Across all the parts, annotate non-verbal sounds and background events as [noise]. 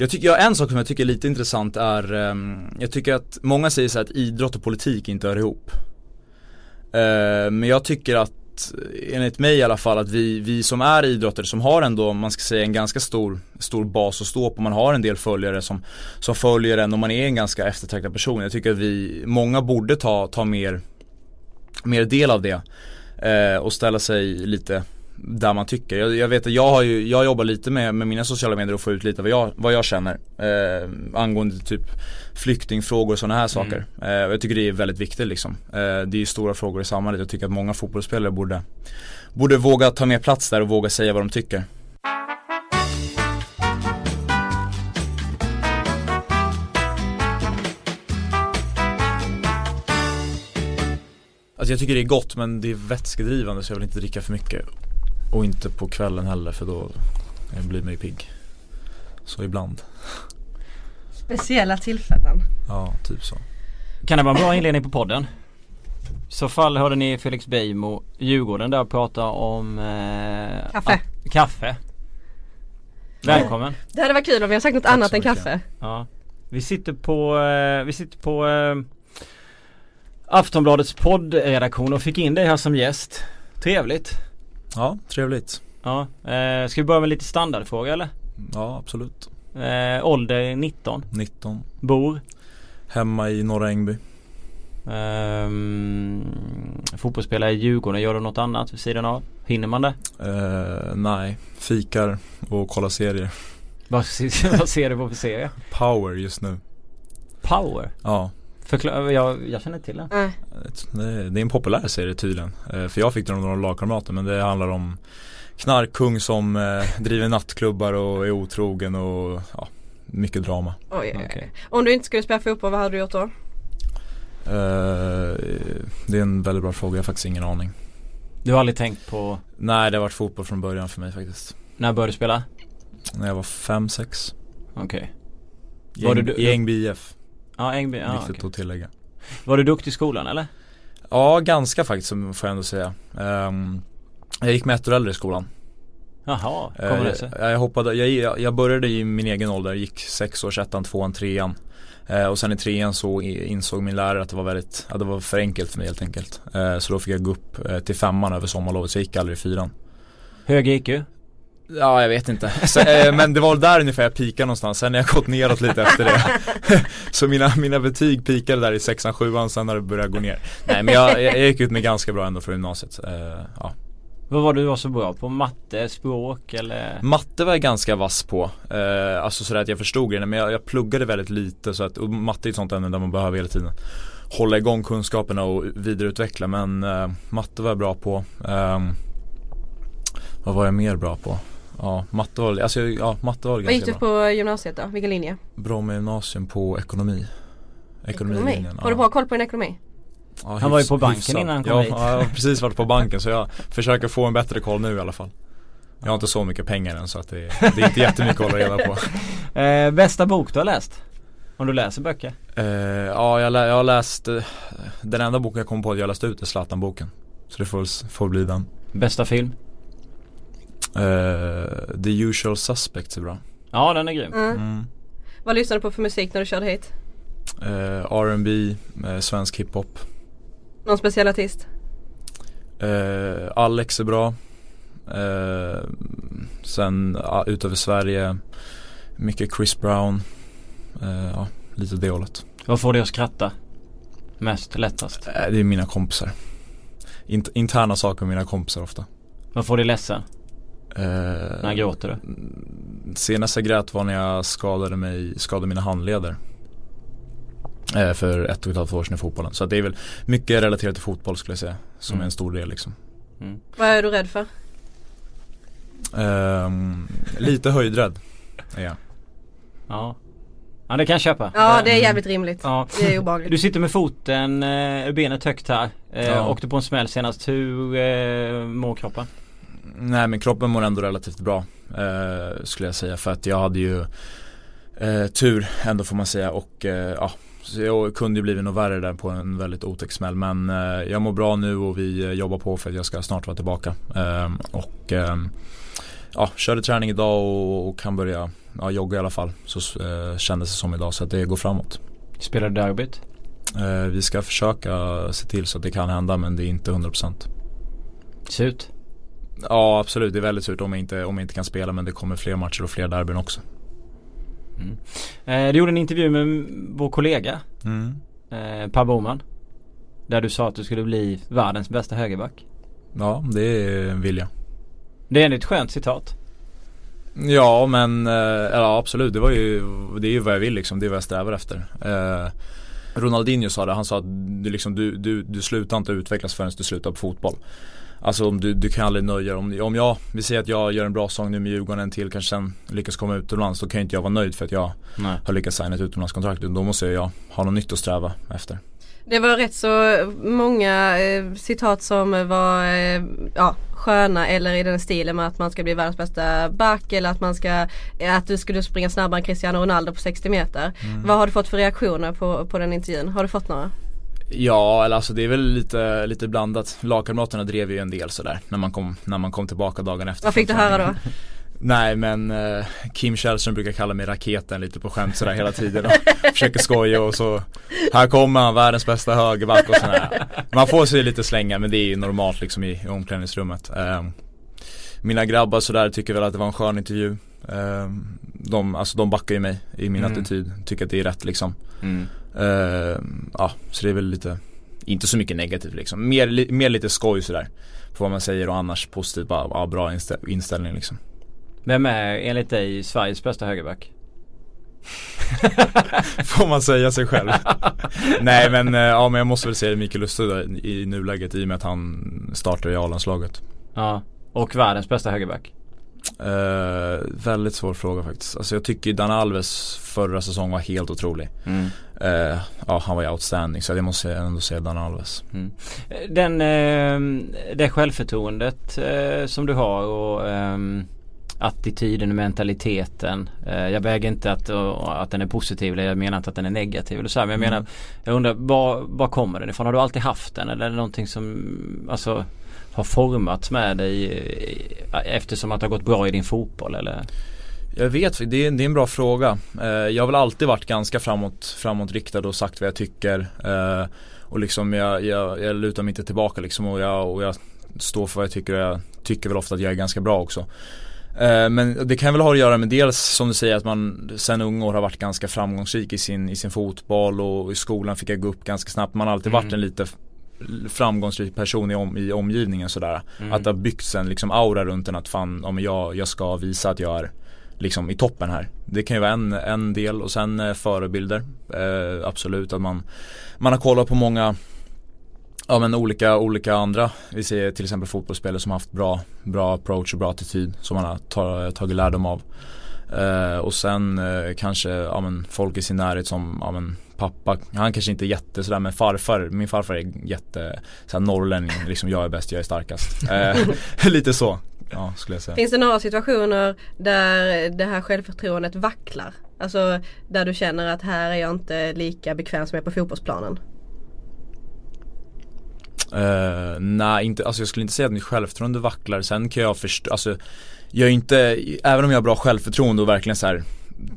Jag tycker, ja, en sak som jag tycker är lite intressant är, um, jag tycker att många säger så att idrott och politik inte hör ihop. Uh, men jag tycker att, enligt mig i alla fall, att vi, vi som är idrottare som har ändå, man ska säga en ganska stor, stor bas att stå på, man har en del följare som, som följer en och man är en ganska eftertraktad person. Jag tycker att vi, många borde ta, ta mer, mer del av det. Uh, och ställa sig lite där man tycker. Jag, jag, vet att jag har ju, jag jobbar lite med, med mina sociala medier och får ut lite vad jag, vad jag känner eh, angående typ flyktingfrågor och sådana här saker. Mm. Eh, och jag tycker det är väldigt viktigt liksom. Eh, det är ju stora frågor i samhället. Jag tycker att många fotbollsspelare borde, borde våga ta mer plats där och våga säga vad de tycker. Alltså jag tycker det är gott men det är vätskedrivande så jag vill inte dricka för mycket. Och inte på kvällen heller för då blir man ju pigg. Så ibland. Speciella tillfällen. Ja, typ så. Kan det vara en bra inledning på podden? I så fall hörde ni Felix Beijmo, Djurgården där prata om eh, Kaffe. Ah, kaffe. Välkommen. Det hade varit kul om vi har sagt något Tack annat än kaffe. Ja. Vi sitter på, eh, vi sitter på eh, Aftonbladets poddredaktion och fick in dig här som gäst. Trevligt. Ja, trevligt. Ja, eh, ska vi börja med lite standardfråga eller? Ja, absolut. Eh, ålder 19? 19. Bor? Hemma i Norra Ängby. Eh, fotbollsspelare i Djurgården, gör du något annat vid sidan av? Hinner man det? Eh, nej, fikar och kollar serier. Vad, [laughs] vad ser du på för serie? Power just nu. Power? Ja. Förklara, jag, jag känner till den. Mm. Det är en populär serie tydligen. Eh, för jag fick den av några lagkamrater men det handlar om knarkkung som eh, driver nattklubbar och är otrogen och ja, mycket drama. Oj, oj, okay. Om du inte skulle spela fotboll, vad hade du gjort då? Uh, det är en väldigt bra fråga, jag har faktiskt ingen aning. Du har aldrig tänkt på? Nej, det har varit fotboll från början för mig faktiskt. När började du spela? När jag var 5-6. Okej. Okay. I Ängby IF. Ja, Ängby, ja, Viktigt okay. att tillägga. Var du duktig i skolan eller? Ja, ganska faktiskt får jag ändå säga. Um, jag gick med ett år äldre i skolan. Jaha, kommer det sig? Jag, jag, hoppade, jag, jag började i min egen ålder, gick sex års ettan, tvåan, trean. Eh, och sen i trean så insåg min lärare att det var väldigt, att det var för enkelt för mig helt enkelt. Eh, så då fick jag gå upp eh, till femman över sommarlovet, så jag gick aldrig i fyran. Hög IQ? Ja, jag vet inte. [laughs] Så, eh, men det var där ungefär jag pikade någonstans. Sen har jag gått neråt lite efter det. [laughs] så mina, mina betyg pikade där i sexan, sjuan, sen har det börjat gå ner. Nej men jag, jag gick ut med ganska bra ändå från gymnasiet. Eh, ja. Vad var du var så bra på? Matte, språk eller? Matte var jag ganska vass på. Eh, alltså sådär att jag förstod det. Men jag, jag pluggade väldigt lite så att, och matte är ett sånt ämne där man behöver hela tiden hålla igång kunskaperna och vidareutveckla. Men eh, matte var jag bra på. Eh, vad var jag mer bra på? Ja, matte var, alltså, ja, matte var Vad gick du på gymnasiet då? Vilken linje? Bra med gymnasium på ekonomi. Ekonomilinjen. Ekonomi. Har du bra koll på din ekonomi? Ja, han var ju på banken hyfsat. innan han kom ja, hit. Ja, jag har precis varit på banken så jag försöker få en bättre koll nu i alla fall. Jag har inte så mycket pengar än så att det, det är inte jättemycket att hålla reda på. [laughs] Eh, bästa bok du har läst? Om du läser böcker? Eh, ja, jag, lä jag har läst eh, Den enda boken jag kom på att jag läst ut är Zlatan-boken. Så det får, får bli den. Bästa film? Uh, The usual suspects är bra. Ja den är grym. Mm. Mm. Vad lyssnade du på för musik när du körde hit? Uh, R&B, uh, svensk hiphop. Någon speciell artist? Uh, Alex är bra. Uh, sen uh, utöver Sverige, mycket Chris Brown. Uh, ja, lite det hållet. Vad får dig att skratta? Mest, lättast? det är mina kompisar. Int interna saker med mina kompisar ofta. Vad får dig ledsen? Eh, när gråter du? Senast jag grät var när jag skadade mig, skadade mina handleder. Eh, för ett och ett halvt år sedan i fotbollen. Så det är väl mycket relaterat till fotboll skulle jag säga. Som mm. är en stor del liksom. Mm. Vad är du rädd för? Eh, lite höjdrädd är jag. Ja. Ja det kan jag köpa. Ja det är jävligt rimligt. Ja. Det är obehagligt. Du sitter med foten, eh, benet högt här. Ja. Åkte på en smäll senast. Hur mår kroppen? Nej men kroppen mår ändå relativt bra eh, skulle jag säga för att jag hade ju eh, tur ändå får man säga och eh, ja jag kunde ju blivit något värre där på en väldigt otäck smäll men eh, jag mår bra nu och vi eh, jobbar på för att jag ska snart vara tillbaka ehm, och ehm, ja körde träning idag och, och kan börja ja, jogga i alla fall. Så eh, kändes det som idag så att det går framåt. Spelar du derbyt? Eh, vi ska försöka se till så att det kan hända men det är inte 100%. Surt? Ja absolut, det är väldigt surt om jag, inte, om jag inte kan spela men det kommer fler matcher och fler derbyn också. Mm. Eh, du gjorde en intervju med vår kollega mm. eh, Per Boman. Där du sa att du skulle bli världens bästa högerback. Ja, det vill jag. Det är ett skönt citat. Ja men, eh, ja absolut det var ju, det är ju vad jag vill liksom, det är vad jag strävar efter. Eh, Ronaldinho sa det, han sa att du, liksom, du, du, du slutar inte utvecklas förrän du slutar på fotboll. Alltså om du, du kan aldrig nöja dig. Om, om jag, vi säger att jag gör en bra sång nu med Djurgården en till kanske sen lyckas komma utomlands. Då kan inte jag vara nöjd för att jag Nej. har lyckats signa ett utomlandskontrakt. Då måste jag ha något nytt att sträva efter. Det var rätt så många eh, citat som var eh, ja, sköna eller i den stilen med att man ska bli världens bästa back eller att man ska att du skulle springa snabbare än Cristiano Ronaldo på 60 meter. Mm. Vad har du fått för reaktioner på, på den intervjun? Har du fått några? Ja, eller alltså det är väl lite, lite blandat. Lagkamraterna drev ju en del sådär när man kom, när man kom tillbaka dagen efter. Vad fick du höra då? [laughs] Nej men eh, Kim Källström brukar kalla mig raketen lite på skämt sådär hela tiden och [laughs] försöker skoja och så Här kommer han, världens bästa högerback och sådär Man får sig lite slänga men det är ju normalt liksom i, i omklädningsrummet eh, Mina grabbar sådär tycker väl att det var en skön intervju eh, de, alltså de backar ju mig i min mm. attityd, tycker att det är rätt liksom mm. Eh, Ja, så det är väl lite Inte så mycket negativt liksom, mer, li, mer lite skoj sådär På vad man säger och annars positivt, bara, ja, bra inställning liksom vem är enligt dig Sveriges bästa högerback? [laughs] Får man säga sig själv? [laughs] Nej men, eh, ja men jag måste väl säga Mikael Lustig i nuläget i och med att han startar i A-landslaget. Ja, och världens bästa högerback? Uh, väldigt svår fråga faktiskt. Alltså jag tycker Dan Alves förra säsongen var helt otrolig. Mm. Uh, ja han var ju outstanding så jag måste ändå säga Dan Alves. Mm. Den, uh, det självförtroendet som du har och um attityden och mentaliteten. Eh, jag väger inte att, att den är positiv eller jag menar inte att den är negativ eller så här, Men jag mm. menar Jag undrar var, var kommer den ifrån? Har du alltid haft den eller är det någonting som alltså har formats med dig eh, eftersom att det har gått bra i din fotboll eller? Jag vet, det är, det är en bra fråga. Eh, jag har väl alltid varit ganska framåt, framåtriktad och sagt vad jag tycker. Och liksom jag, jag, jag lutar mig inte tillbaka liksom och jag, och jag står för vad jag tycker och jag tycker väl ofta att jag är ganska bra också. Eh, men det kan väl ha att göra med dels som du säger att man sen unga år har varit ganska framgångsrik i sin, i sin fotboll och i skolan fick jag gå upp ganska snabbt. Man har alltid mm. varit en lite framgångsrik person i, om, i omgivningen sådär. Mm. Att det har byggts en liksom aura runt en att fan, om jag, jag ska visa att jag är liksom i toppen här. Det kan ju vara en, en del och sen eh, förebilder. Eh, absolut att man, man har kollat på många Ja men olika, olika andra, vi ser till exempel fotbollsspelare som har haft bra, bra approach och bra attityd som man har ta, tagit lärdom av. Eh, och sen eh, kanske, ja men folk i sin närhet som, ja men pappa, han kanske inte är jätte sådär men farfar, min farfar är jätte såhär norrlänning, liksom jag är bäst, jag är starkast. Eh, [laughs] lite så, ja skulle jag säga. Finns det några situationer där det här självförtroendet vacklar? Alltså där du känner att här är jag inte lika bekväm som jag är på fotbollsplanen? Uh, nej, inte, alltså jag skulle inte säga att mitt självförtroende vacklar. Sen kan jag förstå, alltså jag är inte, även om jag har bra självförtroende och verkligen så här,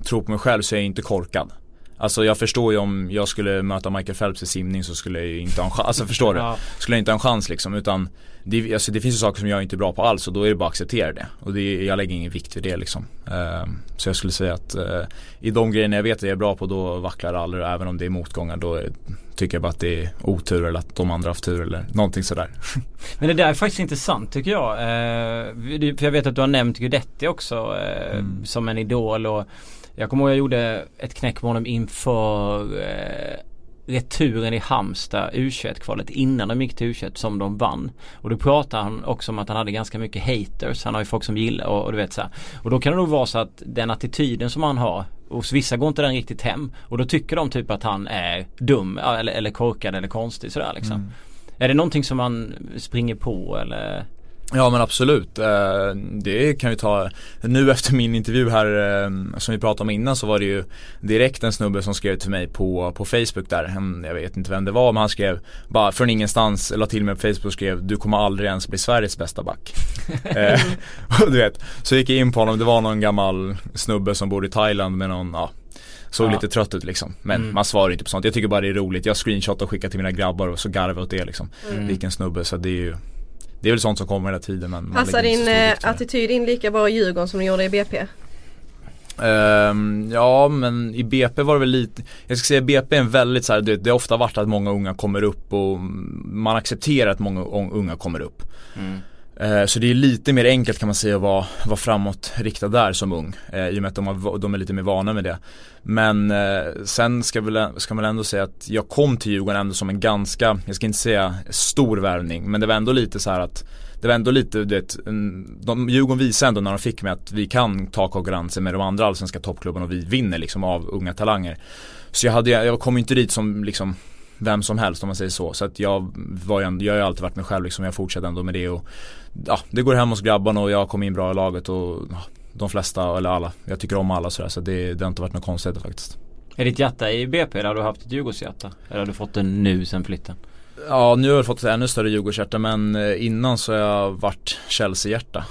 tror på mig själv så är jag inte korkad. Alltså jag förstår ju om jag skulle möta Michael Phelps i simning så skulle jag ju inte ha en chans, alltså förstår du? Skulle jag inte ha en chans liksom utan det, alltså, det finns ju saker som jag inte är bra på alls och då är det bara att acceptera det. Och det, jag lägger ingen vikt vid det liksom. Uh, så jag skulle säga att uh, i de grejerna jag vet att jag är bra på då vacklar det aldrig. Även om det är motgångar då tycker jag bara att det är otur eller att de andra haft tur eller någonting sådär. [laughs] Men det där är faktiskt intressant tycker jag. Uh, för jag vet att du har nämnt Guidetti också mm. som en idol och jag kommer ihåg jag gjorde ett knäck med honom inför eh, returen i Halmstad U21-kvalet innan de gick till U21 som de vann. Och då pratade han också om att han hade ganska mycket haters. Han har ju folk som gillar och, och du vet så här. Och då kan det nog vara så att den attityden som han har hos vissa går inte den riktigt hem. Och då tycker de typ att han är dum eller, eller korkad eller konstig sådär liksom. Mm. Är det någonting som man springer på eller? Ja men absolut. Eh, det kan vi ta Nu efter min intervju här eh, som vi pratade om innan så var det ju direkt en snubbe som skrev till mig på, på Facebook där. Jag vet inte vem det var men han skrev bara från ingenstans, la till mig på Facebook och skrev du kommer aldrig ens bli Sveriges bästa back. [laughs] Eh, du vet, så gick jag in på honom, det var någon gammal snubbe som bor i Thailand med någon, ja Såg ja. lite trött ut liksom. Men mm. man svarar inte på sånt. Jag tycker bara det är roligt. Jag screenshotar och skickar till mina grabbar och så garvar åt det liksom. Mm. Vilken snubbe. Så det är ju det är väl sånt som kommer hela tiden men Passar din eh, attityd in lika bra i Djurgården som den gjorde i BP? Um, ehm, ja men i BP var det väl lite, jag ska säga BP är en väldigt så här, det, det har ofta varit att många unga kommer upp och man accepterar att många unga kommer upp. Mm. Eh, så det är lite mer enkelt kan man säga att vara, vara framåtriktad där som ung. Eh, I och med att de, har, de är lite mer vana med det. Men eh, sen ska, väl, ska man ändå säga att jag kom till Djurgården ändå som en ganska, jag ska inte säga stor värvning. Men det var ändå lite så att det var ändå lite, du vet, de, Djurgården visade ändå när de fick mig att vi kan ta konkurrensen med de andra allsvenska toppklubbarna och vi vinner liksom av unga talanger. Så jag, hade, jag kom inte dit som liksom vem som helst om man säger så. Så att jag var ju, jag har ju alltid varit mig själv liksom, jag fortsätter ändå med det och ja, det går hem hos grabbarna och jag kom in bra i laget och ja, de flesta, eller alla, jag tycker om alla sådär så det, det har inte varit något konstigt faktiskt. Är ditt hjärta i BP eller har du haft ett Djurgårdshjärta? Eller har du fått det nu sen flytten? Ja nu har jag fått ett ännu större Djurgårdshjärta men eh, innan så har jag varit Chelsea-hjärta.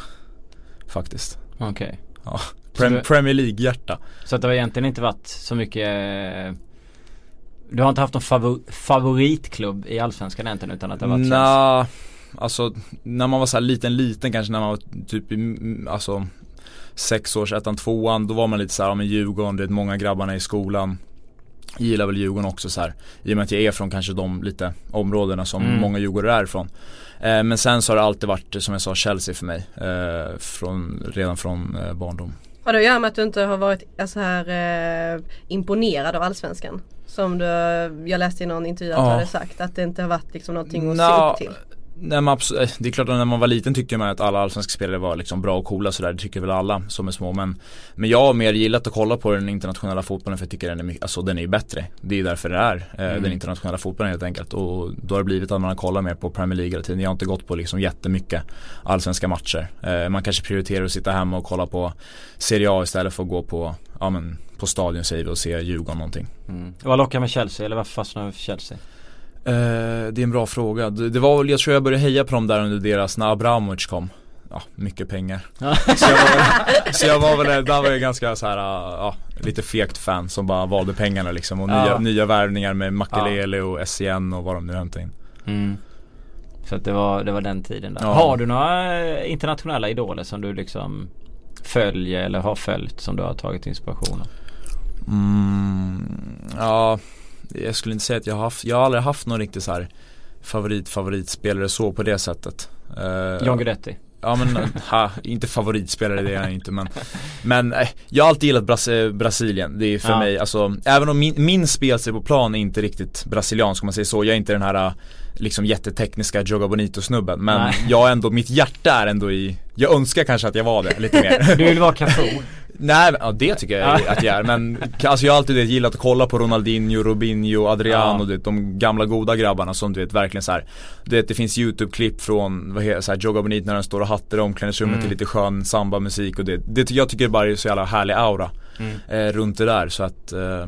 Faktiskt. Okej. Okay. Ja. Prem Premier League-hjärta. Så att det har egentligen inte varit så mycket eh, Du har inte haft någon favor favoritklubb i Allsvenskan egentligen utan att det har varit Chelsea? alltså när man var så liten liten kanske när man var typ i, alltså sex års ettan, tvåan då var man lite så här, ja men Djurgården, det är många grabbarna i skolan gillar väl Djurgården också så här. I och med att jag är från kanske de lite områdena som mm. många djurgårdare är ifrån. Eh, men sen så har det alltid varit som jag sa Chelsea för mig. Eh, från, redan från eh, barndom. Har det att göra med att du inte har varit så alltså här eh, imponerad av Allsvenskan? Som du, jag läste i någon intervju att ja. du hade sagt att det inte har varit liksom någonting att se upp till. Nej, men eh, det är klart att när man var liten tyckte man att alla allsvenska spelare var liksom bra och coola sådär. Det tycker väl alla som är små. Men, men jag har mer gillat att kolla på den internationella fotbollen för jag tycker den är, mycket, alltså, den är bättre. Det är därför det är eh, mm. den internationella fotbollen helt enkelt. Och då har det blivit att man har kollat mer på Premier League hela tiden. Jag har inte gått på liksom jättemycket allsvenska matcher. Eh, man kanske prioriterar att sitta hemma och kolla på Serie A istället för att gå på, ja men på stadion säger vi och se Djurgården någonting. Mm. Vad lockar med Chelsea eller varför fastnar du för Chelsea? Eh, det är en bra fråga. Det, det, var väl, jag tror jag började heja på dem där under deras, när Abramovic kom. Ja, mycket pengar. så, jag var, så jag var väl, där var jag ganska så här, ja, lite fegt fan som bara valde pengarna liksom. Och nya, ja. nya värvningar med Makelele ja. och SCN och vad de nu hämtade in. Mm. Så att det var, det var den tiden där. Ja. Har du några eh, internationella idoler som du liksom följer eller har följt som du har tagit inspiration av? Mm, ja jag skulle inte säga att jag har haft, jag har aldrig haft någon riktigt så här favorit favoritspelare så på det sättet. Uh, John Guidetti. Ja men, ha, inte favoritspelare det är jag inte men Men äh, jag har alltid gillat Bras Brasilien, det är för ja. mig alltså Även om min, min spelstil på plan är inte riktigt brasiliansk om man säger så, jag är inte den här liksom jättetekniska Joga Bonito snubben Men Nej. jag är ändå, mitt hjärta är ändå i Jag önskar kanske att jag var det lite mer [laughs] Du vill vara Cafu? Nej, ja, det tycker jag att jag är men alltså jag har alltid gillat att kolla på Ronaldinho, Robinho, Adriano, ja. du vet, de gamla goda grabbarna som du vet verkligen så här, Du vet det finns YouTube-klipp från, vad heter, så här, Joga Bonito när han står och hattar i omklädningsrummet mm. till lite skön samba-musik och det, det jag tycker bara är så jävla härlig aura mm. eh, runt det där så att eh,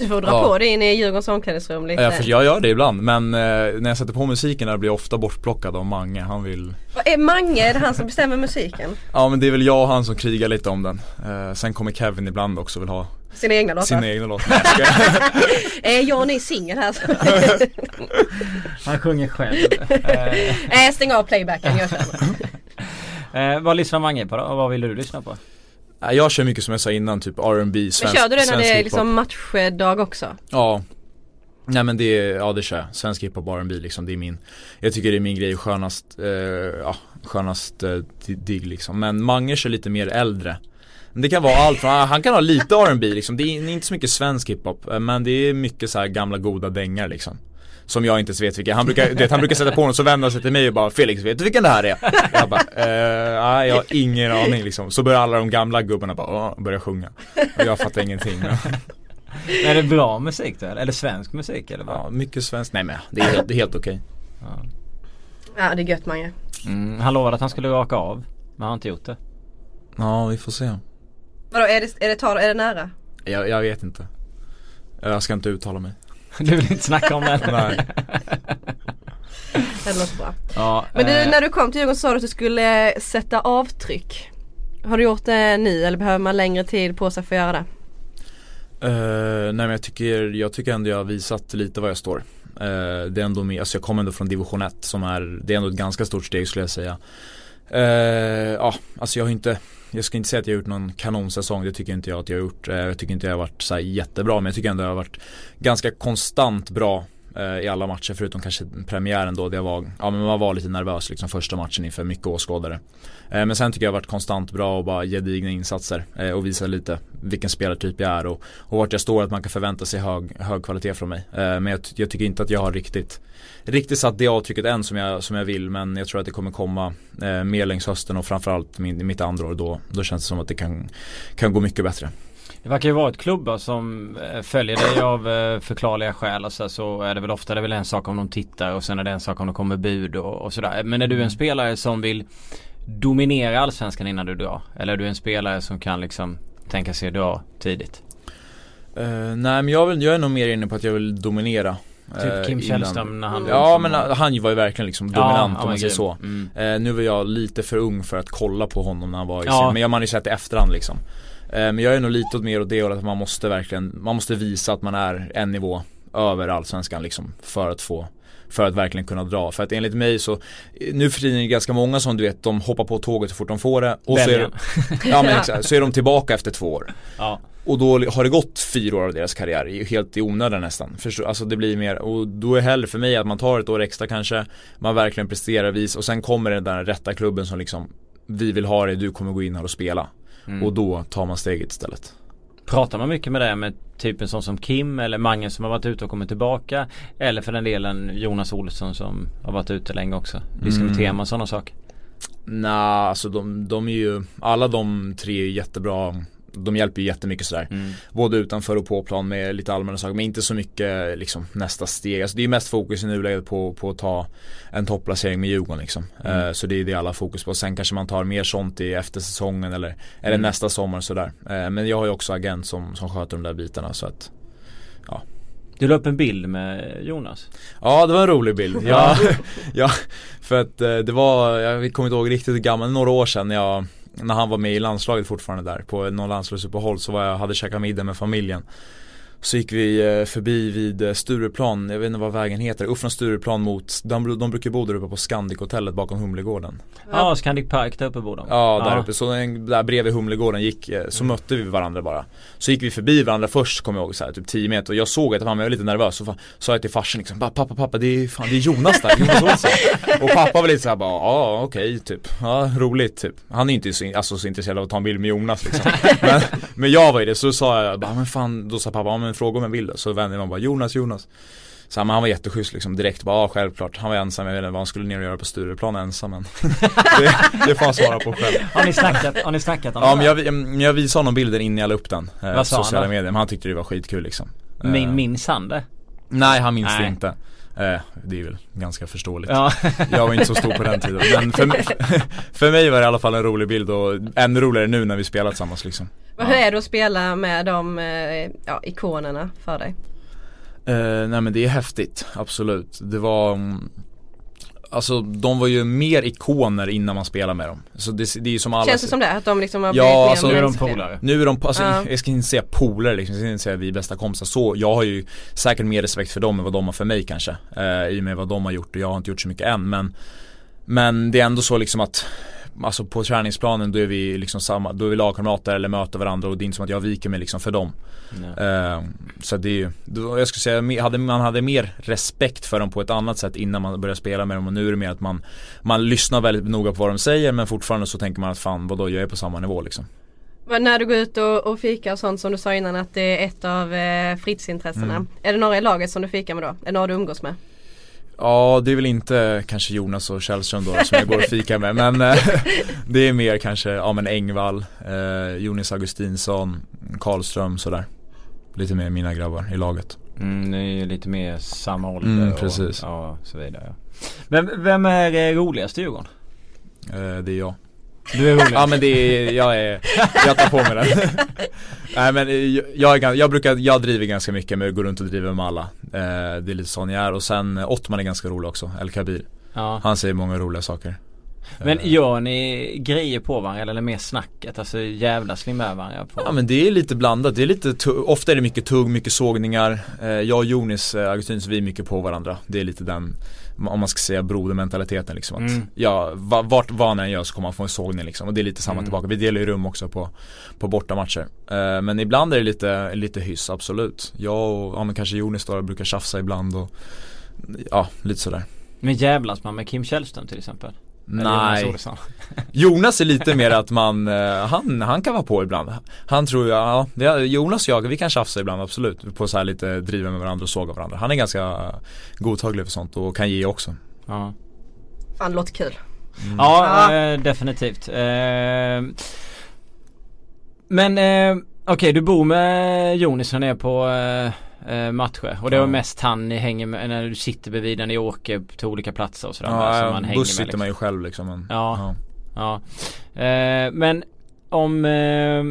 du får dra ja. på dig in i Djurgårdens omklädningsrum lite. Ja, för jag gör det ibland men eh, när jag sätter på musiken där blir jag ofta bortplockad av Mange. Han vill Är Mange, är det han som bestämmer musiken? [laughs] ja men det är väl jag och han som krigar lite om den. Eh, sen kommer Kevin ibland också och vill ha sina egna låtar? Sina egna låtar. [laughs] är jag och ni singel här? [laughs] han sjunger själv. äh, stäng av playbacken, jag kör. eh, vad lyssnar Mange på då? Och vad vill du lyssna på? Jag kör mycket som jag sa innan, typ R&B svensk Men kör du när det är liksom matchdag också? Ja Nej men det, ja det kör jag. Svensk hiphop R&B liksom, det är min Jag tycker det är min grej, skönast, eh, ja, skönast eh, digg liksom. Men Mange kör lite mer äldre det kan vara allt från, han kan ha lite R&B liksom, det är inte så mycket svensk hiphop eh, Men det är mycket så gamla goda dängar liksom som jag inte ens vet vilken, han brukar, det, han brukar sätta på den så vänder han sig till mig och bara Felix vet du vilken det här är? Jag bara, eh, jag har ingen aning liksom Så börjar alla de gamla gubbarna bara börja sjunga Och jag fattar ingenting. [laughs] Är det bra musik då? Eller svensk musik eller vad? Ja, mycket svensk, nej men det är helt, det är helt okej okay. ja. ja det är gött Mange Mm, han lovade att han skulle raka av. Men han har inte gjort det. Ja vi får se. Vadå är det, är det, tar, är det nära? Jag, jag vet inte. Jag ska inte uttala mig. [laughs] Du vill inte snacka om det? Nej. Det låter bra. Ja, Men du, eh, när du kom till Djurgården sa du att du skulle sätta avtryck. Har du gjort det nu eller behöver man längre tid på sig för att göra det? Eh, nej men jag tycker, jag tycker ändå jag har visat lite vad jag står. Eh, det är ändå med, alltså jag kommer ändå från division 1 som är, det är ändå ett ganska stort steg skulle jag säga. Eh, ja, alltså jag har inte, jag ska inte säga att jag har gjort någon kanonsäsong, det tycker inte jag att jag har gjort. Eh, jag tycker inte jag har varit så här jättebra, men jag tycker ändå jag har varit ganska konstant bra Eh, i alla matcher förutom kanske premiären då, det var, ja men man var lite nervös liksom första matchen inför mycket åskådare. Eh, Men sen tycker jag har varit konstant bra och bara gedigna insatser eh, och visa lite vilken spelartyp jag är och, och vart jag står att man kan förvänta sig hög, hög kvalitet från mig. Eh, Men jag, jag tycker inte att jag har riktigt Riktigt satt det avtrycket än som jag, som jag vill men jag tror att det kommer komma eh, mer längs hösten och framförallt min, mitt andra år då, då känns det som att det kan, kan gå mycket bättre. Det verkar ju vara ett klubbar som eh, följer dig av eh, förklarliga skäl och så, är det väl ofta det är väl en sak om de tittar och sen är det en sak om det kommer bud och, och sådär. Men är du en spelare som vill dominera allsvenskan innan du drar? Eller är du en spelare som kan liksom tänka sig att dra tidigt? Eh, nej men jag, vill, jag är nog mer inne på att jag vill dominera. Typ Kim Källström när han Mm. Ja men uh, han var ju verkligen liksom dominant ja, om man säger så. Mm. Eh, nu var jag lite för ung för att kolla på honom när han var i Ja. sin, men jag- man har ju sett i efterhand liksom. Eh, men jag är nog lite mer åt det hållet att man måste verkligen, man måste visa att man är en nivå över allsvenskan liksom för att få för att verkligen kunna dra. För att enligt mig så, nu för tiden är det ganska många som du vet, de hoppar på tåget så fort de får det. Och så är, Belgien. ja, men exakt, så är de tillbaka efter två år. Ja. Och då har det gått fyra år av deras karriär, helt i onödan nästan. Förstå, alltså det blir mer, och då är hellre för mig att man tar ett år extra kanske, man verkligen presterar vis och sen kommer den där rätta klubben som liksom, vi vill ha dig, du kommer gå in här och spela. Mm. Och då tar man steget istället. Pratar man mycket med det med typ en sån som Kim eller Mange som har varit ute och kommit tillbaka? Eller för den delen Jonas Olsson som har varit ute länge också. Diska med Mm. och sådana saker. Nej, alltså de, de är ju, alla de tre är jättebra de hjälper ju jättemycket sådär. Mm. Både utanför och på plan med lite allmänna saker men inte så mycket liksom nästa steg. Alltså det är mest fokus i nuläget på, på att ta en topplacering med Djurgården liksom. Mm. Eh, så det är det alla fokus på. Sen kanske man tar mer sånt i eftersäsongen eller, eller Mm. nästa sommar sådär. Eh, men jag har ju också agent som, som sköter de där bitarna så att Du la upp en bild med Jonas. Ja det var en rolig bild. [laughs] Ja, [laughs] ja för att eh, det var, jag kommer inte ihåg riktigt gammal, några år sedan när jag när han var med i landslaget fortfarande där på någon landslagsuppehåll så var jag, hade käkat middag med familjen. Så gick vi eh, förbi vid eh, Stureplan, jag vet inte vad vägen heter, upp från Stureplan mot, de, de brukar bo där uppe på Scandic-hotellet bakom Humlegården. Ja, Scandic Park där uppe bor de. Ja, där uppe, så en, där bredvid Humlegården gick, eh, så mötte vi varandra bara. Så gick vi förbi varandra först kommer jag ihåg, så här, typ 10 meter. Och jag såg att fan, jag var lite nervös. Så sa jag till farsan liksom, "Bara, pappa pappa det är, fan, det är Jonas där, Jonas Olsson. [laughs] Och pappa var lite såhär bara, ja okej typ, ja roligt typ. Han är inte så, alltså, så intresserad av att ta en bild med Jonas liksom. [laughs] Men, men jag var ju det, så sa jag bara, men fan, då sa pappa, ja men fråga om en bild. Så vände man bara, Jonas, Jonas så han var jätteschysst liksom direkt, bara ja, självklart Han var ensam, jag vet inte vad han skulle ner och göra på Stureplan ensam men [laughs] det, det får han svara på själv Har ni snackat, har ni snackat om Ja det? men jag, jag, jag visade honom bilder innan jag la upp den eh, han Sociala då? medier, men han tyckte det var skitkul liksom Eh, Min, minns han det? Nej han minns det Nej. inte eh, Det är väl ganska förståeligt Ja. [laughs] Jag var inte så stor på den tiden Men för, [laughs] för mig var det i alla fall en rolig bild och ännu roligare nu när vi spelar tillsammans liksom Men hur är det att spela med de eh, ja, ikonerna för dig? Eh, nej men det är häftigt, absolut. Det var mm, Alltså de var ju mer ikoner innan man spelade med dem. Så det, det är ju som alla Känns det som det? Att de liksom har Ja, blivit mer alltså, Nu är de polare. Nu är de, alltså, Ja. jag ska inte säga polare liksom, jag ska inte säga vi är bästa kompisar så. Jag har ju säkert mer respekt för dem än vad de har för mig kanske. Eh, I och med vad de har gjort och jag har inte gjort så mycket än men Men det är ändå så liksom att Alltså på träningsplanen då är vi liksom samma, då är vi lagkamrater eller möter varandra och det är inte som att jag viker mig liksom för dem. Ja. Eh, så det är ju, då- jag skulle säga hade, man hade mer respekt för dem på ett annat sätt innan man började spela med dem och nu är det mer att man Man lyssnar väldigt noga på vad de säger men fortfarande så tänker man att fan vadå jag är på samma nivå liksom. Men när du går ut och, och fikar och sånt som du sa innan att det är ett av eh, fritidsintressena. Mm. Är det några i laget som du fikar med då? Är det några du umgås med? Ja det är väl inte kanske Jonas och Källström då som jag går och fikar med men eh, [laughs] Det är mer kanske, ja men Engvall, eh, Jonas Augustinsson, Karlström sådär Lite mer mina grabbar i laget Mm, ni är ju lite mer samma ålder Mm, och, precis. Ja, så vidare ja. Men vem är roligast i Djurgården? Eh, det är jag. Du är rolig. Ja men det är, jag är, jag tar på mig den. [laughs] Nej men eh, jag, är, jag brukar, jag driver ganska mycket med att gå runt och driva med alla. Eh, det är lite sån jag är och sen eh, Ottman är ganska rolig också, El Kabir. Ja. Han säger många roliga saker. Men Eh, gör ni grejer på varandra eller mer snacket? Alltså jävlas ni med varandra? På? Ja men det är lite blandat, det är lite ofta är det mycket tugg, mycket sågningar. Eh, jag och Jonis eh, Augustinus, vi är mycket på varandra. Det är lite den, om man ska säga brodermentaliteten liksom. Att, Mm. ja, va, vart vad han än gör så kommer han få en sågning liksom. Och det är lite samma Mm. tillbaka. Vi delar ju rum också på, på bortamatcher. Men ibland är det lite, lite hyss, absolut. Jag och, ja men kanske Jonis då brukar tjafsa ibland och Ja, lite sådär. Men jävlas man med Kim Källström till exempel? Jonas Nej? [laughs] Jonas är lite mer att man, eh, han, han kan vara på ibland. Han tror jag, ja, det är, Jonas och jag, vi kan tjafsa ibland absolut. På så här lite driva med varandra och såga varandra. Han är ganska godtaglig för sånt och kan ge också. Ja, Fan låter kul. ja Ja. eh, definitivt. Eh, men eh, okej du bor med Jonis ni är på eh, matcher och det Ja. mest han ni hänger med när du sitter bredvid när ni åker till olika platser och sådär med, som Ja, man hänger buss med sitter liksom. man ju själv liksom. Men, Ja. Ja. Eh, men om eh,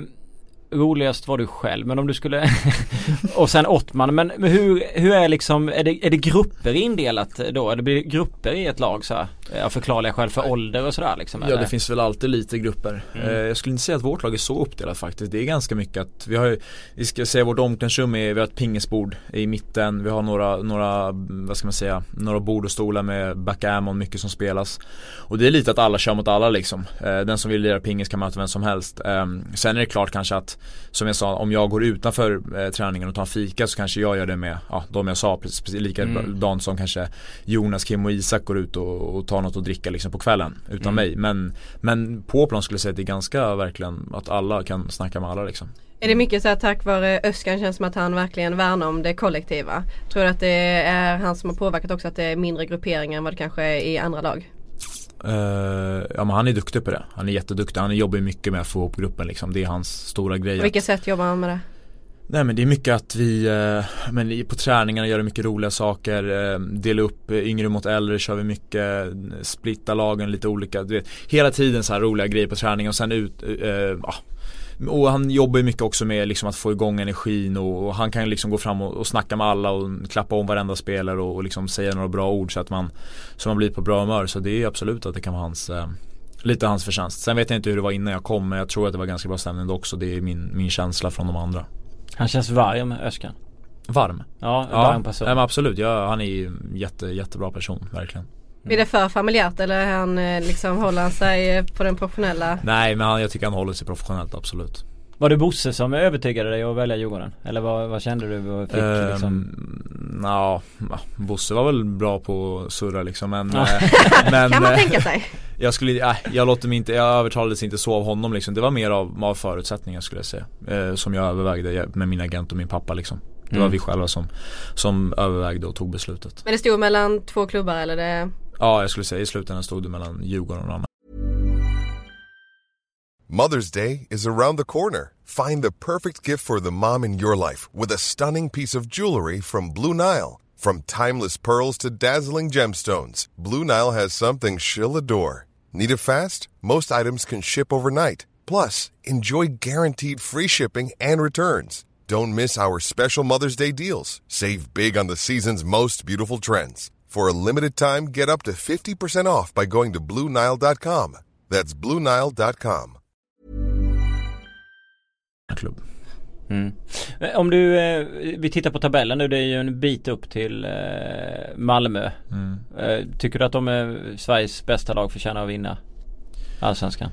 roligast var du själv men om du skulle [laughs] och sen Ottman men, men hur, hur är liksom är det, är det grupper indelat då? Det blir grupper i ett lag så här? Av förklarliga skäl för ålder och sådär liksom? Ja eller? det finns väl alltid lite grupper. Mm. Eh, jag skulle inte säga att vårt lag är så uppdelat faktiskt. Det är ganska mycket att vi har ju, vi ska säga vårt omklädningsrum är, vi har ett pingisbord i mitten. Vi har några, några, vad ska man säga, några bord och stolar med backgammon, mycket som spelas. Och det är lite att alla kör mot alla liksom. Eh, den som vill lira pingis kan möta vem som helst. Eh, sen är det klart kanske att, som jag sa, om jag går utanför eh, träningen och tar en fika så kanske jag gör det med, ja de jag sa, precis, precis likadant Mm. som kanske Jonas, Kim och Isak går ut och, och tar något att dricka liksom på kvällen utan Mm. mig. Men, men på plan skulle jag säga att det är ganska verkligen att alla kan snacka med alla liksom. Är det mycket så här tack vare Öskan känns som att han verkligen värnar om det kollektiva? Tror du att det är han som har påverkat också att det är mindre grupperingar än vad det kanske är i andra lag? Eh, ja men han är duktig på det. Han är jätteduktig. Han jobbar mycket med att få ihop gruppen liksom. Det är hans stora grej. På vilket sätt jobbar han med det? Nej men det är mycket att vi, eh, men på träningarna gör mycket roliga saker, eh, dela upp eh, yngre mot äldre kör vi mycket, splitta lagen lite olika, du vet, hela tiden så här roliga grejer på träningen och sen ut, eh. Och han jobbar ju mycket också med liksom att få igång energin och, och han kan liksom gå fram och, och snacka med alla och klappa om varenda spelare och, och liksom säga några bra ord så att man, så man blir på bra humör. Så det är absolut att det kan vara hans, eh, lite hans förtjänst. Sen vet jag inte hur det var innan jag kom men jag tror att det var ganska bra stämning också. Det är min, min känsla från de andra. Han känns varm Öskan. Varm? Ja, Ja, varm person. nej, men absolut. Ja, han är ju jätte, jättebra person, verkligen. Blir det för familjärt eller är han eh, liksom håller han sig eh, på den professionella? Nej, men han, jag tycker han håller sig professionellt, absolut. Var det Bosse som övertygade dig att välja Djurgården? Eller vad, vad kände du fick liksom? Ehm, ja, Bosse var väl bra på att surra liksom, men, Ja. eh, [laughs] men Kan man tänka sig? jag skulle, äh, jag låter mig inte, jag övertalades inte så av honom liksom. Det var mer av, av förutsättningar skulle jag säga. Eh, som jag övervägde med min agent och min pappa liksom. Det var Mm. vi själva som, som övervägde och tog beslutet. Men det stod mellan två klubbar eller det? Ja, jag skulle säga i slutändan stod det mellan Djurgården och annan. Mother's Day is around the corner. Find the perfect gift for the mom in your life with a stunning piece of jewelry from Blue Nile. From timeless pearls to dazzling gemstones, Blue Nile has something she'll adore. Need it fast? Most items can ship overnight. Plus, enjoy guaranteed free shipping and returns. Don't miss our special Mother's Day deals. Save big on the season's most beautiful trends. For a limited time, get up to 50% off by going to BlueNile.com. That's BlueNile.com. klubb. Mm. Men Om du, eh, vi tittar på tabellen nu, det är ju en bit upp till eh, Malmö. Mm. Eh, tycker du att de är Sveriges bästa lag förtjänar att vinna Allsvenskan?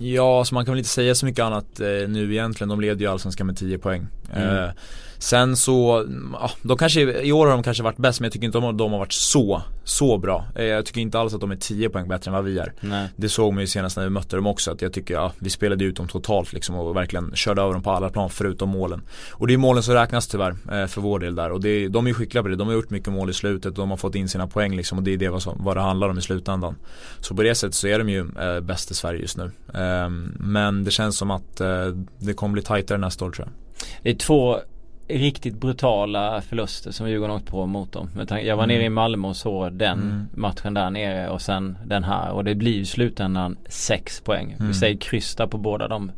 Ja, så man kan väl inte säga så mycket annat eh, nu egentligen. De leder ju Allsvenskan med 10 poäng. Mm. Eh, sen så, ja, de kanske, i år har de kanske varit bäst men jag tycker inte de, de har varit så, så bra. Eh, jag tycker inte alls att de är 10 poäng bättre än vad vi är. Nej. Det såg man ju senast när vi mötte dem också att jag tycker, ja, vi spelade ut dem totalt liksom och verkligen körde över dem på alla plan förutom målen. Och det är målen som räknas tyvärr eh, för vår del där och det, de är ju skickliga på det. De har gjort mycket mål i slutet och de har fått in sina poäng liksom och det är det vad, som, vad det handlar om i slutändan. Så på det sättet så är de ju eh, bäst i Sverige just nu. Ehm, men det känns som att eh, det kommer bli tajtare nästa år tror jag. Det är två riktigt brutala förluster som Djurgården åkt på mot dem. Jag var mm. nere i Malmö och såg den mm. matchen där nere och sen den här och det blir i slutändan 6 poäng. Mm. Vi säger kryss där på båda dem.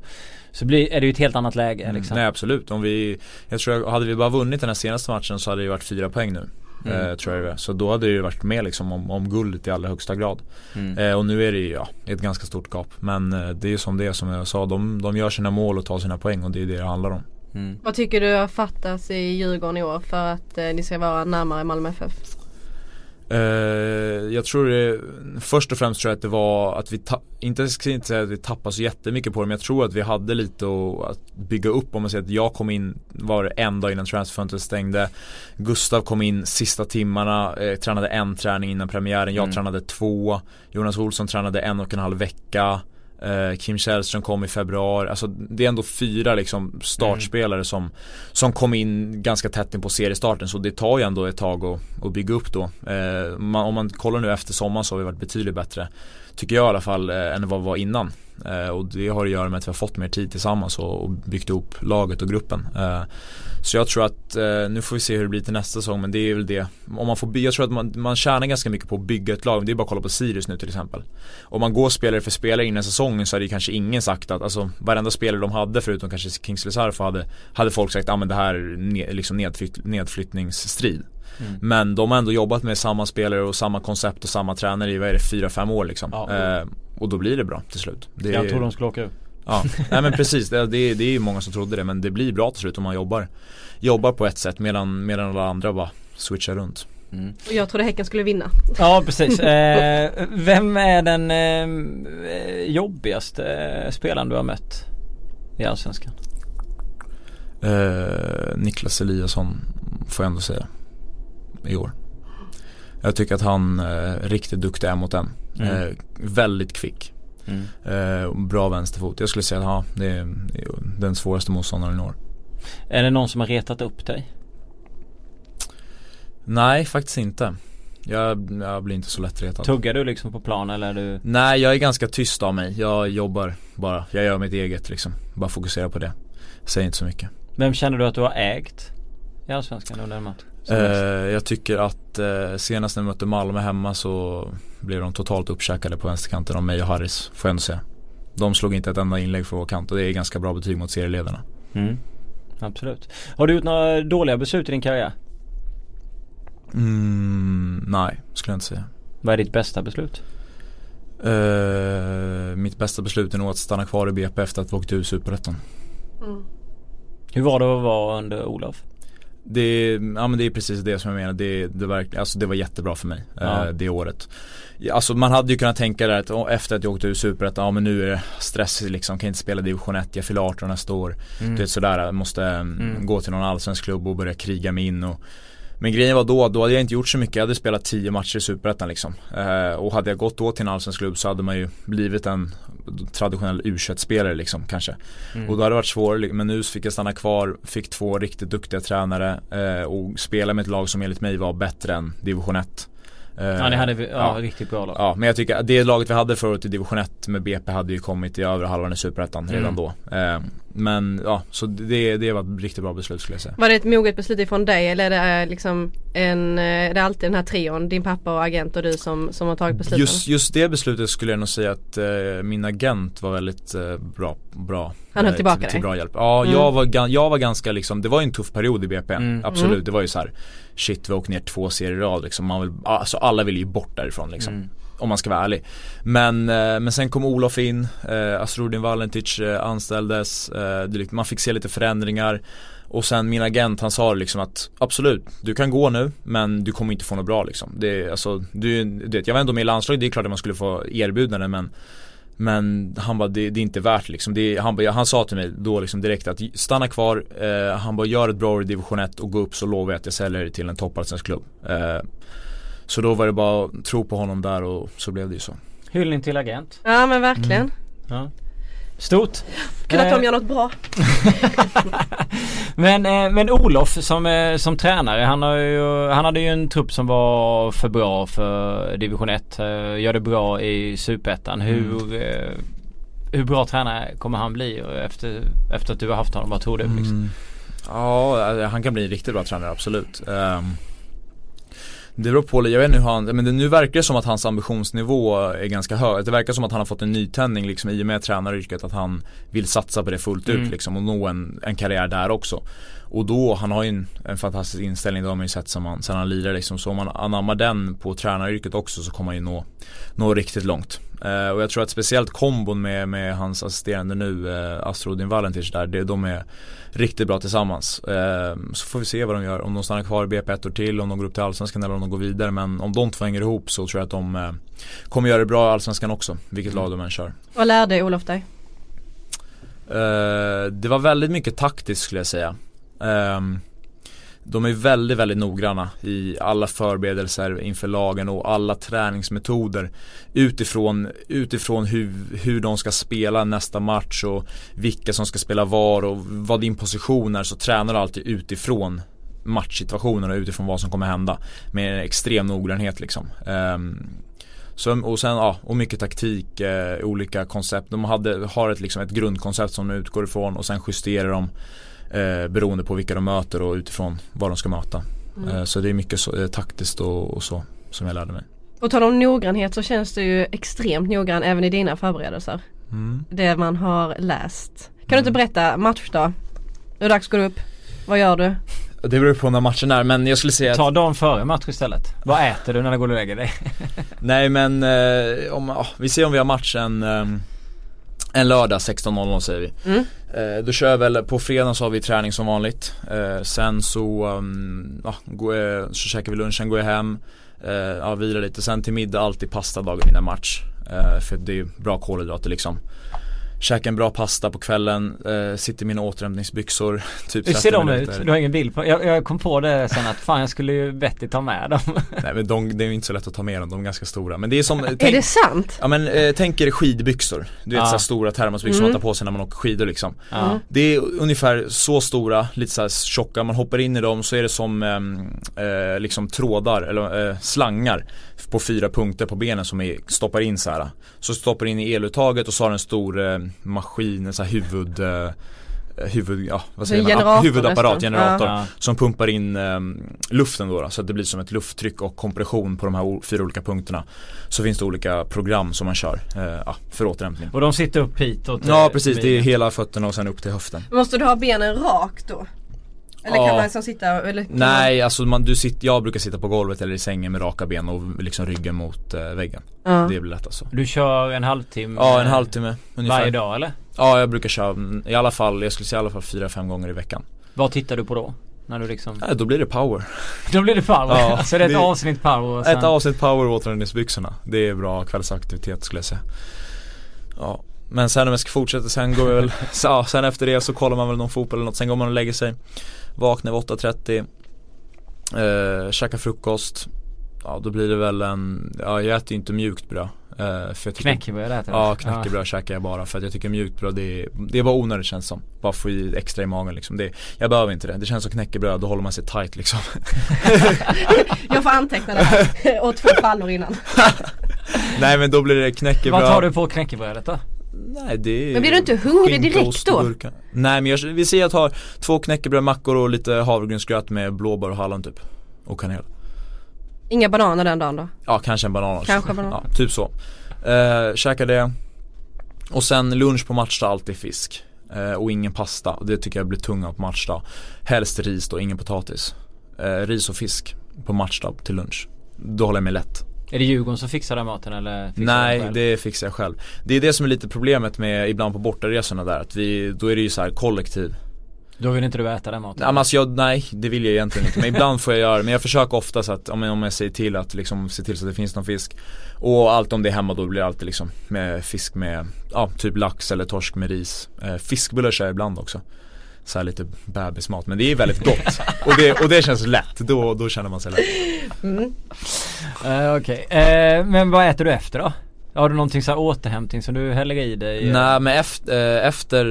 Så blir, är det ju ett helt annat läge mm. liksom. Nej absolut. Om vi, jag tror hade vi bara vunnit den här senaste matchen så hade det varit fyra poäng nu. Mm. Eh, tror jag det Så då hade det ju varit med liksom om, om guldet i allra högsta grad. Mm. Eh, och nu är det ju ja, ett ganska stort gap. Men eh, det är ju som det är som jag sa. De, de gör sina mål och tar sina poäng och det är det det handlar om. Mm. Vad tycker du har fattats i Djurgården i år för att eh, ni ska vara närmare Malmö FF? Uh, jag tror det, först och främst tror jag att det var att vi, inte ska inte säga att vi tappade så jättemycket på det men jag tror att vi hade lite att bygga upp om man säger att jag kom in, var det en dag innan transferfönstret stängde Gustav kom in sista timmarna, eh, tränade en träning innan premiären, jag mm. tränade två Jonas Olsson tränade en och en halv vecka Eh, Kim Källström kom i februari, alltså det är ändå fyra liksom startspelare mm. som, som kom in ganska tätt in på seriestarten så det tar ju ändå ett tag att, att bygga upp då. Eh, man, om man kollar nu efter sommaren så har vi varit betydligt bättre, tycker jag i alla fall, eh, än vad vi var innan. Eh, och det har att göra med att vi har fått mer tid tillsammans och, byggt ihop laget och gruppen. Eh, så jag tror att, nu får vi se hur det blir till nästa säsong men det är väl det. Om man får, jag tror att man, man tjänar ganska mycket på att bygga ett lag. Det är bara att kolla på Sirius nu till exempel. Om man går spelare för spelare innan säsongen så hade ju kanske ingen sagt att, alltså varenda spelare de hade förutom kanske Kingsley Sarfo hade, hade folk sagt, att ah, men det här är liksom nedflytt, nedflyttningsstrid. Mm. Men de har ändå jobbat med samma spelare och samma koncept och samma tränare i, vad är det, 4-5 år liksom. Ja. Eh, och då blir det bra till slut. Det jag tror de skulle åka ut. Ja, nej men precis. Det, det, det är ju många som trodde det men det blir bra till slut om man jobbar, jobbar på ett sätt medan, medan alla andra bara switchar runt. Mm. Och jag trodde Häcken skulle vinna. Ja precis. Eh, vem är den eh, jobbigaste spelaren du har mött i Allsvenskan? Eh, Niklas Eliasson får jag ändå säga. I år. Jag tycker att han eh, riktigt duktig är mot den. Mm. Eh, väldigt kvick. Mm. Eh, bra vänsterfot. Jag skulle säga att ja, det är den svåraste motståndaren i år. Är det någon som har retat upp dig? Nej, faktiskt inte. Jag, jag blir inte så lättretad. Tuggar du liksom på plan eller är du? Nej, jag är ganska tyst av mig. Jag jobbar bara. Jag gör mitt eget liksom. Bara fokuserar på det. Säger inte så mycket. Vem känner du att du har ägt i Allsvenskan under en match? Eh, jag tycker att eh, senast när vi mötte Malmö hemma så blev de totalt uppkäkade på vänsterkanten av mig och Harris, får jag ändå säga. De slog inte ett enda inlägg för vår kant och det är ganska bra betyg mot serieledarna. Mm. Absolut. Har du gjort några dåliga beslut i din karriär? Mm, nej, skulle jag inte säga. Vad är ditt bästa beslut? Uh, mitt bästa beslut är nog att stanna kvar i BP efter att vi åkt ur Superettan. Mm. Hur var det att vara under Olof? Det, ja, men det är precis det som jag menar. Det, det, verkligen, alltså det var jättebra för mig ja. eh, det året. Alltså man hade ju kunnat tänka där att efter att jag åkte ur Superettan, ja men nu är det stress liksom, kan inte spela division 1, jag fyller 18 nästa år. Mm. Du vet sådär, måste mm. gå till någon allsvensk klubb och börja kriga mig in och men grejen var då, då hade jag inte gjort så mycket. Jag hade spelat 10 matcher i Superettan liksom. Eh, och hade jag gått då till en allsvensk klubb så hade man ju blivit en traditionell u spelare liksom kanske. Mm. Och då hade det varit svårare, men nu fick jag stanna kvar, fick två riktigt duktiga tränare eh, och spela med ett lag som enligt mig var bättre än division 1. Ja ni hade ja, ja, riktigt bra lag. Ja men jag tycker att det laget vi hade förut i division 1 med BP hade ju kommit i övre halvan i Superettan redan mm. då. Eh, men ja, så det, det var ett riktigt bra beslut skulle jag säga. Var det ett moget beslut ifrån dig eller är det eh, liksom en, eh, är det alltid den här trion, din pappa och agent och du som, som har tagit besluten? Just, just det beslutet skulle jag nog säga att eh, min agent var väldigt eh, bra, bra Han höll tillbaka till, till bra hjälp. Ja, mm. jag, var, jag var ganska liksom, det var ju en tuff period i BP, mm. absolut. Mm. Det var ju så här, shit vi åkt ner två serier i rad liksom. Man vill, alltså alla vill ju bort därifrån liksom. Mm om man ska vara ärlig. Men, eh, men sen kom Olof in, eh, Asrudin Valentic eh, anställdes, eh, man fick se lite förändringar. Och sen min agent han sa liksom att absolut, du kan gå nu men du kommer inte få något bra liksom. Det, alltså, du, du vet, jag var ändå med i landslaget, det är klart att man skulle få erbjudande men men han bara, det, det, är inte värt liksom. Det, han, bara, han sa till mig då liksom direkt att stanna kvar, eh, han bara gör ett bra år i division 1 och gå upp så lovar jag att jag säljer dig till en toppallsvensk klubb. Eh, så då var det bara att tro på honom där och så blev det ju så. Hyllning till agent. Ja men verkligen. Mm. Ja. Stort. Kul att de gör något bra. [laughs] men, eh, men Olof som, eh, som tränare han, har ju, han hade ju en trupp som var för bra för division 1. Eh, gör det bra i superettan. Hur, mm. hur bra tränare kommer han bli efter, efter att du har haft honom? Vad tror du? Liksom? Mm. Ja, han kan bli en riktigt bra tränare absolut. Um, det beror på, jag vet inte hur han, men det, nu verkar det som att hans ambitionsnivå är ganska hög. Det verkar som att han har fått en nytändning liksom i och med tränaryrket att han vill satsa på det fullt mm. ut liksom och nå en, en karriär där också. Och då, han har ju en, en fantastisk inställning, det har man ju sett sen han, sen han lirar liksom. Så om man anammar den på tränaryrket också så kommer han ju nå, nå riktigt långt. Uh, och jag tror att speciellt kombon med, med hans assisterande nu, uh, Astrodin Valentic där, det, de är riktigt bra tillsammans. Uh, så får vi se vad de gör, om de stannar kvar i BP ett år till, om de går upp till Allsvenskan eller om de går vidare. Men om de två hänger ihop så tror jag att de uh, kommer göra det bra i Allsvenskan också, vilket mm. lag de än kör. Vad lärde Olof dig? det var väldigt mycket taktiskt skulle jag säga. Um, de är väldigt, väldigt noggranna i alla förberedelser inför lagen och alla träningsmetoder utifrån, utifrån hur, hur de ska spela nästa match och vilka som ska spela var och vad din position är så tränar du alltid utifrån matchsituationen och utifrån vad som kommer hända med extrem noggrannhet liksom. Um, så, och sen ja, och mycket taktik, eh, olika koncept. De hade, har ett, liksom ett grundkoncept som de utgår ifrån och sen justerar de eh, beroende på vilka de möter och utifrån vad de ska möta. Mm. Eh, så det är mycket så, eh, taktiskt och, och, så som jag lärde mig. Och tal om noggrannhet så känns det ju extremt noggrann även i dina förberedelser. Mm. Det man har läst. Kan du inte mm. berätta matchdag? Det dags att gå upp. Vad gör du? Det beror på när matchen är men jag skulle säga Ta dagen före match istället. Vad äter du när du går och lägger dig? Nej men eh, om, oh, vi ser om vi har matchen eh, en lördag 16.00 säger vi. Mm. Eh, då kör jag väl, på fredag så har vi träning som vanligt. Eh, sen så, um, ja, går jag, så käkar vi lunchen, går jag hem. Eh, ja, vilar lite. Sen till middag alltid pasta dagen innan match. Eh, för det är bra kolhydrater liksom. Käkar en bra pasta på kvällen, eh, sitter i mina återhämtningsbyxor [laughs] typ Hur ser de ut? Du har ingen bild på? Jag, jag, kom på det sen att fan jag skulle ju vettigt ta med dem [laughs] Nej men de, det är ju inte så lätt att ta med dem, de är ganska stora Men det är som tänk, Är det sant? Ja men eh, tänk er skidbyxor Du vet ja. så stora termosbyxor mm. man tar på sig när man åker skidor liksom ja. Det är ungefär så stora, lite så tjocka, man hoppar in i dem så är det som eh, eh, liksom trådar eller eh, slangar på fyra punkter på benen som är, stoppar in så här. Så stoppar in i eluttaget och så har en stor maskin, en sån här huvud eh, huvud, ja, vad säger man? huvudapparat, generator ja. som pumpar in eh, luften då, då, så att det blir som ett lufttryck och kompression på de här fyra olika punkterna. Så finns det olika program som man kör ja, för återhämtning. Och de sitter upp hit? Och ja precis, det är hela fötterna och sen upp till höften. Måste du ha benen rakt då? Eller ja. kan man liksom sitta eller Nej, man... alltså man, du sitter, jag brukar sitta på golvet eller i sängen med raka ben och liksom ryggen mot äh, väggen. Ja. Det blir lätt alltså. Du kör en halvtimme? Ja, en halvtimme ungefär. Varje dag eller? Ja, jag brukar köra i alla fall, jag skulle säga i alla fall 4-5 gånger i veckan. Vad tittar du på då? När du liksom... Nej, då blir det power. [laughs] då blir det power? Ja, så det är ett avsnitt power? Och sen... Ett avsnitt power och återhämtningsbyxorna. Det är bra kvällsaktivitet skulle jag säga. Ja. Men sen om jag ska fortsätta, sen går jag väl, [laughs] ja, sen efter det så kollar man väl någon fotboll eller något, sen går man och lägger sig Vaknar vid 8.30 eh, Käkar frukost. Ja då blir det väl en, ja jag äter ju inte mjukt bröd eh, för Knäckebröd äter du? Ja knäckebröd ja. käkar jag bara för att jag tycker mjukt bröd det är, det är bara onödigt känns som. Bara få i extra i magen liksom. Det, Jag behöver inte det, det känns som knäckebröd, då håller man sig tight liksom. [laughs] Jag får anteckna det här, [laughs] och två pannor innan. [laughs] Nej men då blir det knäckebröd. Vad tar du på knäckebrödet då? Nej det är Men blir du inte hungrig direkt då? Nej men jag, vi säger att jag tar två knäckebröd, mackor och lite havregrynsgröt med blåbär och hallon typ. Och kanel. Inga bananer den dagen då? Ja kanske en banan också. Kanske banan. Ja typ så. Eh, Käkar det. Och sen lunch på matchdag alltid fisk. Eh, Och ingen pasta, det tycker jag blir tunga på matchdag. Helst ris då, ingen potatis. Eh, Ris och fisk på matchdag till lunch. Då håller jag mig lätt är det Djurgården som fixar den maten eller? Nej det fixar jag själv. Det är det som är lite problemet med ibland på bortaresorna där att vi, då är det ju så här kollektiv. Då vill inte du äta den maten? Ja, alltså jag, nej det vill jag egentligen inte. Men ibland får jag göra men jag försöker ofta så att om jag, om jag säger till att liksom se till så att det finns någon fisk. Och allt om det är hemma då blir det alltid liksom med fisk med, ja typ lax eller torsk med ris. Eh, Fiskbullar kör jag ibland också så lite bebismat men det är väldigt gott och, det, och det känns lätt, då, då känner man sig lätt mm. uh, Okej, okay. uh, men vad äter du efter då? Har du någonting så här återhämtning som du häller i dig? Nej men efter, äh, efter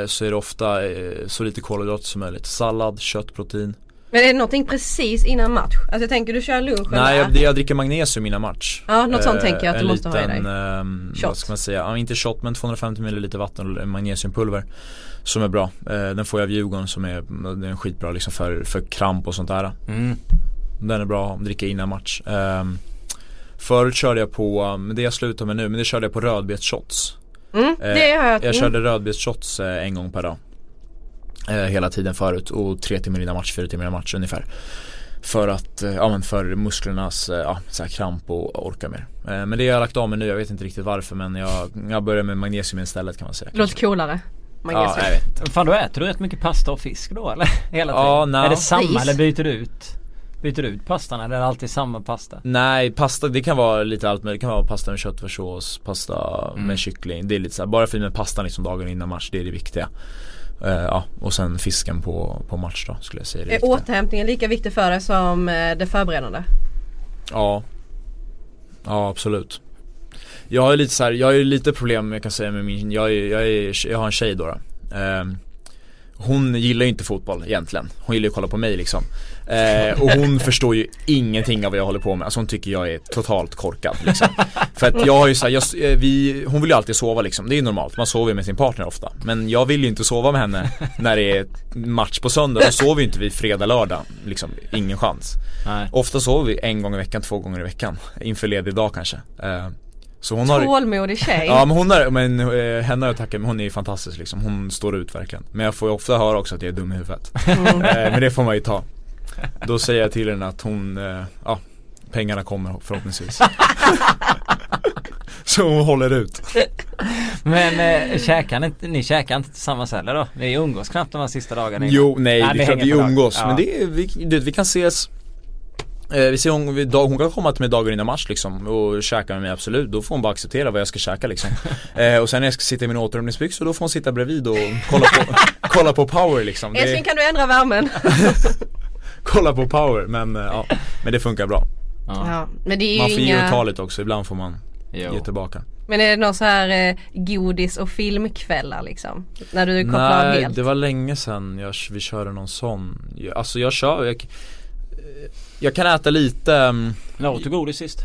äh, så är det ofta äh, så lite kolhydrater som möjligt Sallad, kött, protein Men är det någonting precis innan match? Alltså jag tänker du kör lunchen Nej jag, jag dricker magnesium innan match Ja, något sånt tänker jag att du måste ha i dig. ehm, Shot. vad ska man säga, ja, inte shot men 250 ml vatten och magnesiumpulver Som är bra, eh, den får jag av Djurgården som är, den är skitbra liksom för, för kramp och sånt där Mm. Den är bra att dricka innan match um, Förut körde jag på, men det jag slutar med nu, men det körde jag på rödbetsshots Mm, Eh, det har jag. Jag mm. körde rödbetsshots eh, en gång per dag eh, Hela tiden förut och tre timmar innan match, fyra timmar innan match ungefär För att, ja men för musklernas, ja så här kramp och orka mer Men det har jag lagt av med nu, jag vet inte riktigt varför men jag, jag börjar med magnesium istället kan man säga låter coolare. Ja, Magnesium. jag vet. Fan då äter du rätt mycket pasta och fisk då eller? [laughs] Hela tiden? Ja, nej. Är det samma Ris. eller byter du ut? Byter du ut pastan eller är det alltid samma pasta? Nej, pasta det kan vara lite allt möjligt. Det kan vara pasta med köttfärssås, pasta Mm. med kyckling. Det är lite så här, bara för med pastan liksom dagen innan match, det är det viktiga. Eh, ja, och sen fisken på, på match då skulle jag säga det Är viktiga. återhämtningen lika viktig för dig som eh, det förberedande? Ja Ja absolut Jag har lite så här, jag har ju lite problem jag kan säga med min, jag, är, jag, är, jag har en tjej då, då. Ehm, Hon gillar ju inte fotboll egentligen, hon gillar ju att kolla på mig liksom. Eh, Och hon [laughs] förstår ju ingenting av vad jag håller på med, alltså hon tycker jag är totalt korkad liksom. För att jag har ju så här, jag, eh, vi, hon vill ju alltid sova liksom, det är ju normalt, man sover ju med sin partner ofta. Men jag vill ju inte sova med henne när det är match på söndag, då sover ju inte vi fredag, lördag liksom, ingen chans. Nej. Ofta sover vi en gång i veckan, två gånger i veckan. Inför ledig dag kanske. Eh, Så hon har Tålmodig tjej. Ja men hon är, men eh, henne har jag tackat, men hon är ju fantastisk liksom Hon står ut verkligen Men jag får ju ofta höra också att jag är dum i huvudet Mm. eh, Men det får man ju ta Då säger jag till henne att hon, eh, ja Pengarna kommer förhoppningsvis [laughs] Så hon håller ut Men äh, käkar ni, inte- ni käkar inte tillsammans heller då? Ni umgås knappt de här sista dagarna innan. Jo, nej, Ja, det är klart vi umgås Ja. Men det är, vi, du vet, vi kan ses eh, vi ser hon, vi, dag, hon kan komma till mig dagen innan match liksom och käka med mig absolut, då får hon bara acceptera vad jag ska käka liksom [laughs] eh, Och sen när jag ska sitta i min återhämtningsbyxor då får hon sitta bredvid och kolla på, [laughs] kolla på power liksom det, Älskling kan du ändra värmen? [laughs] Kolla på power men eh, ja, men det funkar bra Ja. Ja, men det är ju Man får ge och inga... ta lite också, ibland får man Jo. ge tillbaka Men är det någon så här eh, godis och filmkvällar liksom? När du kopplar av Nej, helt? det var länge sedan jag, vi körde någon sån Jag- Alltså jag kör, jag, eh, jag kan äta lite När åt du godis sist?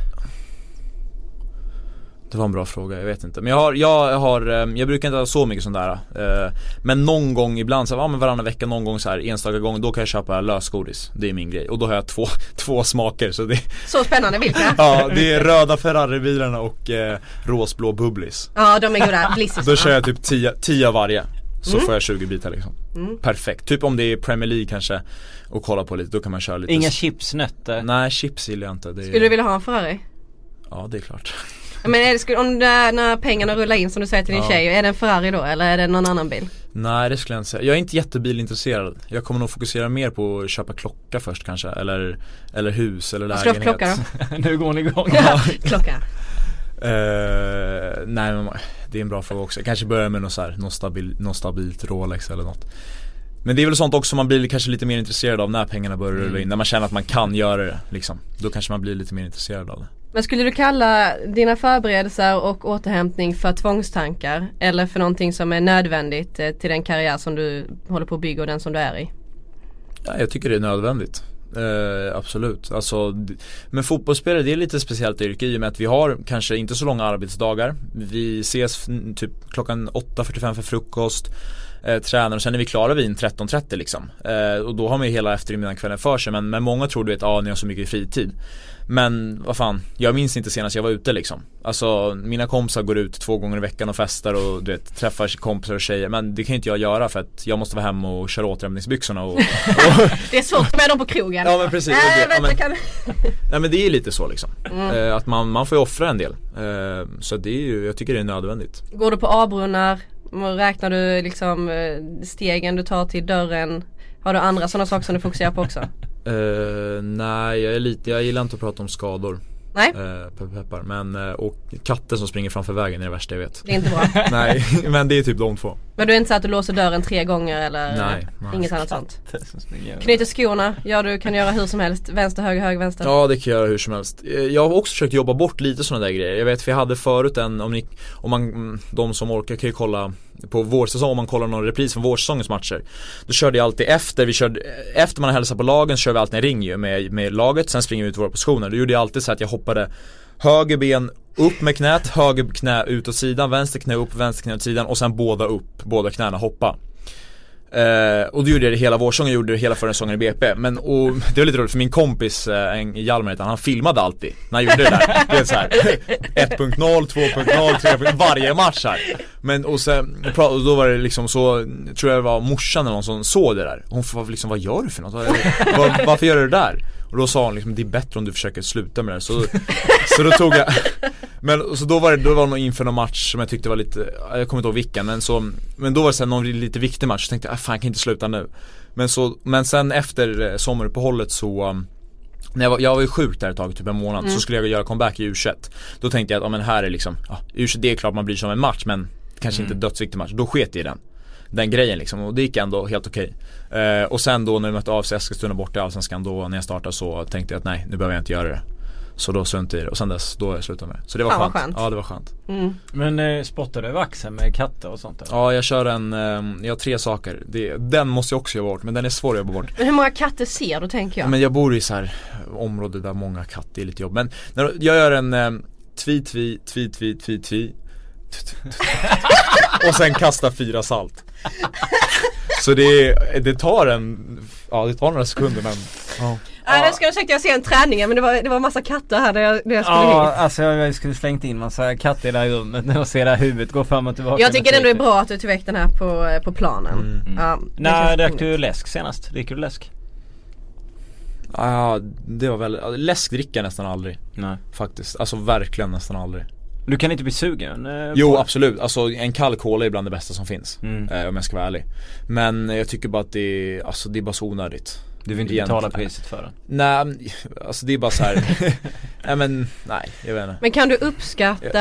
Det var en bra fråga, jag vet inte. Men jag har, jag har, eh, jag brukar inte ha så mycket sånt där. eh, Men någon gång ibland, så, här, ja men varannan vecka, någon gång så här enstaka gång, då kan jag köpa lösgodis. Det är min grej. Och då har jag två, [laughs] två smaker. Så det, Så spännande, vilka? [laughs] ja, det är röda Ferrari-bilarna och eh, rosblå bubblis. Ja de är goda, Blissis Då kör jag typ 10 10 av varje. Så Mm. får jag 20 bitar liksom. Mm. Perfekt. Typ om det är Premier League kanske och kolla på lite, då kan man köra lite Inga chips, nötter? Nej, chips gillar jag inte. Det är, Skulle du vilja ha en Ferrari? Ja, det är klart. Men är det, skulle, om det, är när pengarna rullar in som du säger till din Ja. tjej, är det en Ferrari då eller är det någon annan bil? Nej det skulle jag inte säga. Jag är inte jättebilintresserad. Jag kommer nog fokusera mer på att köpa klocka först kanske. Eller, eller hus eller lägenhet. för klocka då? [laughs] nu går ni igång. [laughs] Klocka. Eh, nej men det är en bra fråga också. Jag kanske börjar med något så här, något, stabil, något stabilt Rolex eller något. Men det är väl sånt också man blir kanske lite mer intresserad av när pengarna börjar rulla in. När man känner att man kan göra det liksom. Då kanske man blir lite mer intresserad av det. Men skulle du kalla dina förberedelser och återhämtning för tvångstankar? Eller för någonting som är nödvändigt eh, till den karriär som du håller på att bygga och den som du är i? Ja, jag tycker det är nödvändigt. Eh, absolut. Alltså, men fotbollsspelare det är lite speciellt yrke i och med att vi har kanske inte så långa arbetsdagar. Vi ses typ klockan 8.45 för frukost. Eh, tränar och sen är vi klara vid 13.30 liksom. Eh, och då har man ju hela eftermiddagen kvällen för sig. Men, men många tror du vet, ja ah, ni har så mycket fritid. Men vad fan, jag minns inte senast jag var ute liksom. Alltså mina kompisar går ut två gånger i veckan och festar och du vet, träffar kompisar och tjejer. Men det kan inte jag göra för att jag måste vara hemma och köra återhämtningsbyxorna och, och [laughs] Det är svårt med dem på krogen. Ja men precis, Nej, det, ja, men, kan... nej men det är lite så liksom. Mm. Eh, att man, man får ju offra en del. Eh, så det är ju, jag tycker det är nödvändigt. Går du på A-brunnar? Räknar du liksom eh, stegen du tar till dörren? Har du andra sådana saker som du fokuserar på också? Eh, nej jag är lite, jag gillar inte att prata om skador. Nej, Uh, peppar, peppar. Men, eh, och katten som springer framför vägen är det värsta jag vet. det är inte bra. [laughs] nej, men det är typ de två. Men du är inte så att du låser dörren tre gånger eller Nej, nej. inget annat sånt? Knyter skorna, ja du kan göra hur som helst. Vänster, höger, höger, vänster. Ja det kan jag göra hur som helst. Eh, Jag har också försökt jobba bort lite sådana där grejer. Jag vet vi hade förut en, om, ni, om man, de som orkar kan ju kolla på vårsäsong, om man kollar någon repris från vårsäsongens matcher. Då körde jag alltid efter, vi körde, efter man har hälsat på lagen så kör vi alltid en ring ju med, med laget, sen springer vi ut i våra positioner. Då gjorde jag alltid så att jag hoppade höger ben upp med knät, höger knä ut åt sidan, vänster knä upp, vänster knä åt sidan och sen båda upp, båda knäna hoppa. Eh, och då gjorde jag det hela vårsäsongen, gjorde det hela förra säsongen i BP. Men och, det var lite roligt för min kompis, eh, Hjalmar han, han filmade alltid när han gjorde det där. Det är så här 1.0, 2.0, 3.0, varje match här. Men och sen, och då var det liksom så, tror jag det var morsan eller någon som såg det där. Hon var liksom, vad gör du för något? Var, varför gör du det där? Och då sa hon liksom, det är bättre om du försöker sluta med det Så, [laughs] så då tog jag Men så då var det, då var det nog inför någon match som jag tyckte var lite, jag kommer inte ihåg vilken men så Men då var det sen någon lite viktig match, så tänkte jag, ah, fan jag kan inte sluta nu. Men så, men sen efter eh, sommaruppehållet så um, när jag, var, jag var ju sjuk där ett tag, typ en månad, så skulle jag göra comeback i U21 Då tänkte jag att, ja men här är liksom, ja, U21 det är klart man bryr sig om en match men Kanske inte dödsviktig match, då sket jag i den den grejen liksom och det gick ändå helt okej. Eh, och sen då när vi mötte AFC Eskilstuna borta i Allsvenskan då när jag startade så tänkte jag att nej nu behöver jag inte göra det. Så då struntade jag i det och sen dess då har jag slutat med det. Så det var skönt. skönt. Ja det var skönt. Mm. Men eh, spottar du över axeln med katter och sånt eller? Ja jag kör en, eh, jag har tre saker. Det, den måste jag också jobba bort men den är svår att jobba bort. Men hur många katter ser du tänker jag? Men jag bor i så här område där många katter är lite jobb. Men när, jag gör en eh, tvi, tvi, tvi, tvi, tvi, tvi Och sen kasta fyra salt Så det, det tar en, ja det tar några sekunder men ja. Ja, jag skulle sagt att jag ser en träning men det var, det var massa katter här där jag, där jag skulle Ja, hit. alltså jag skulle slängt in massa katter i det här rummet nu och se där huvudet gå fram och tillbaka. Jag tycker ändå det är bra att du tog väck den här på, på planen. Ja, det När drack du läsk senast? Dricker du läsk? Ja, det var väl, läsk dricker jag nästan aldrig Nej. faktiskt. Alltså verkligen nästan aldrig. Du kan inte bli sugen? Eh, Jo på- absolut, alltså en kall cola är bland det bästa som finns. Mm. Eh, om jag ska vara ärlig. Men jag tycker bara att det är, alltså det är bara så onödigt. Du vill inte Egentligen. betala priset för den? Nej, alltså det är bara så här. [laughs] nej men, nej jag vet inte. Men kan du uppskatta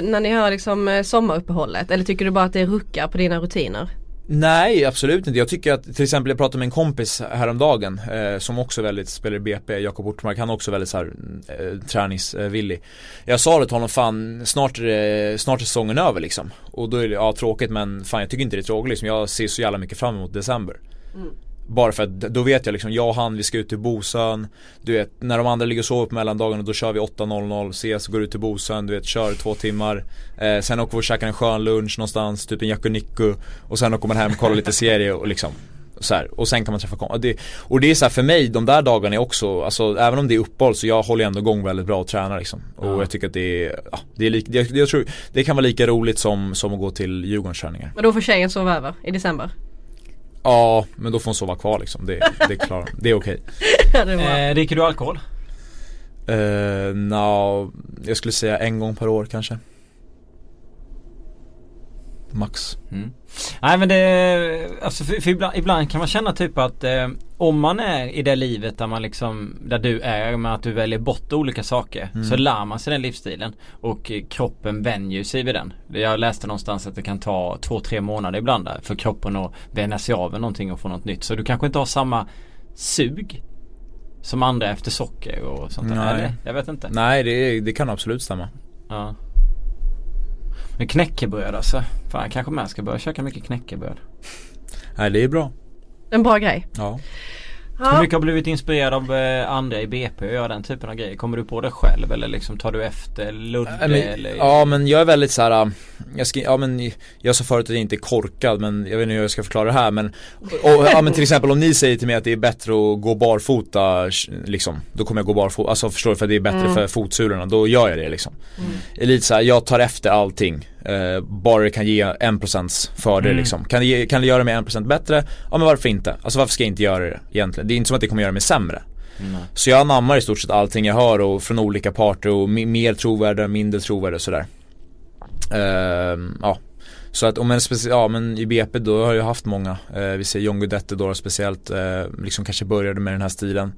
när ni har liksom eh, sommaruppehållet? Eller tycker du bara att det ruckar på dina rutiner? Nej absolut inte. Jag tycker att till exempel jag pratade med en kompis häromdagen eh, som också väldigt spelar i BP, Jakob Ortmark, han är också väldigt så här, eh, träningsvillig. Jag sa det till honom, fan snart är, det, snart är säsongen över liksom. Och då är det, ja tråkigt men fan jag tycker inte det är tråkigt liksom. Jag ser så jävla mycket fram emot december. Mm. Bara för att då vet jag liksom, jag och han vi ska ut till Bosön. Du vet, när de andra ligger och sover på mellandagarna då kör vi 8.00, ses, går ut till Bosön, du vet, kör två timmar. Eh, Sen åker vi och käkar en skön lunch någonstans, typ en yakuniku. Och sen åker man hem och kollar lite serie och liksom så här, och sen kan man träffa kom- det, Och det är så här för mig, de där dagarna är också, alltså även om det är uppehåll så jag håller ändå igång väldigt bra och tränar liksom. Och Ja. jag tycker att det är, ja, det är lika, jag, jag tror det kan vara lika roligt som, som att gå till Djurgårdsträningar Men då får tjejen sova över i december? Ja, men då får hon sova kvar liksom, det, det är klart, det är okej [laughs] bra. Eh, dricker du alkohol? Uh, no, jag skulle säga en gång per år kanske Max Mm. Nej men det, alltså för, för ibland, ibland kan man känna typ att eh, om man är i det livet där man liksom, där du är med att du väljer bort olika saker så lär man sig den livsstilen och kroppen vänjer sig vid den. Jag läste någonstans att det kan ta två, tre månader ibland där för kroppen att vänja sig av med någonting och få något nytt. Så du kanske inte har samma sug som andra efter socker och sånt där. Nej. Eller? Jag vet inte. Nej det, det kan absolut stämma Ja. Men knäckebröd alltså. Fan kanske med ska börja käka mycket knäckebröd. Nej det är bra En bra grej. Ja Hur Ja. mycket har blivit inspirerad av eh, andra i BP att göra den typen av grejer? Kommer du på det själv eller liksom tar du efter Ludde men, eller? Ja men jag är väldigt så här. äh, jag, ska, ja, men jag sa förut att jag inte är korkad men jag vet inte hur jag ska förklara det här men och, Ja men till exempel om ni säger till mig att det är bättre att gå barfota liksom Då kommer jag gå barfota, alltså förstår du för att det är bättre för fotsulorna, då gör jag det liksom mm. Lite så här, jag tar efter allting eh, Bara det kan ge en procents fördel Mm. liksom kan det, kan det göra mig en procent bättre? Ja men varför inte? Alltså varför ska jag inte göra det egentligen? Det är inte som att det kommer göra mig sämre Nej. så jag anammar i stort sett allting jag hör och från olika parter och mer trovärdiga, mindre trovärdiga och sådär. Ehm, ja. Så att om en speci- ja men i BP då har jag haft många, eh, vi ser John Guidetti då speciellt, eh, liksom kanske började med den här stilen.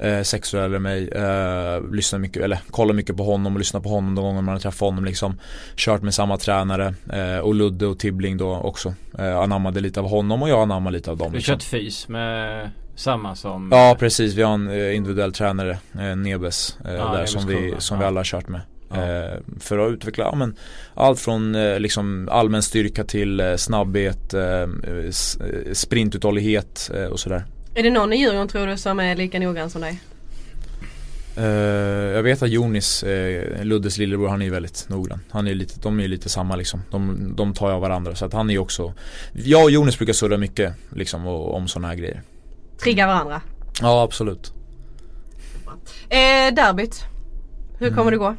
Eh, sex år äldre än mig. Eh, lyssnar mycket, eller kollar mycket på honom och lyssnar på honom de gånger man har träffat honom liksom. Kört med samma tränare eh, och Ludde och Tibbling då också. Eh, anammade lite av honom och jag anammade lite av dem. Du liksom. kört fys med samma som Ja precis, vi har en eh, individuell tränare, eh, Nebes, Ja, där Nebes som, vi, som ja. vi alla har kört med. Ja. För att utveckla ja, men, allt från liksom allmän styrka till snabbhet, sprintuthållighet och sådär. Är det någon i Djurgården tror du som är lika noggrann som dig? Eh, jag vet att Jonis, eh, Luddes lillebror, han är ju väldigt noggrann. Han är lite, de är ju lite samma liksom. De, de tar ju av varandra så att han är ju också Jag och Jonis brukar surra mycket liksom och, om sådana här grejer. Triggar varandra? Ja absolut. Eh, derbyt. Hur Mm. kommer det gå?